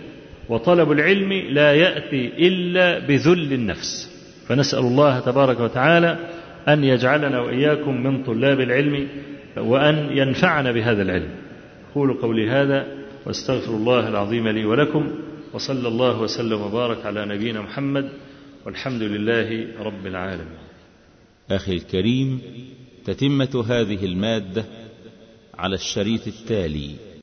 وطلب العلم لا يأتي إلا بذل النفس. فنسأل الله تبارك وتعالى أن يجعلنا وإياكم من طلاب العلم وأن ينفعنا بهذا العلم. أقول قولي هذا وأستغفر الله العظيم لي ولكم وصلى الله وسلم وبارك على نبينا محمد والحمد لله رب العالمين. أخي الكريم تتمة هذه المادة على الشريط التالي.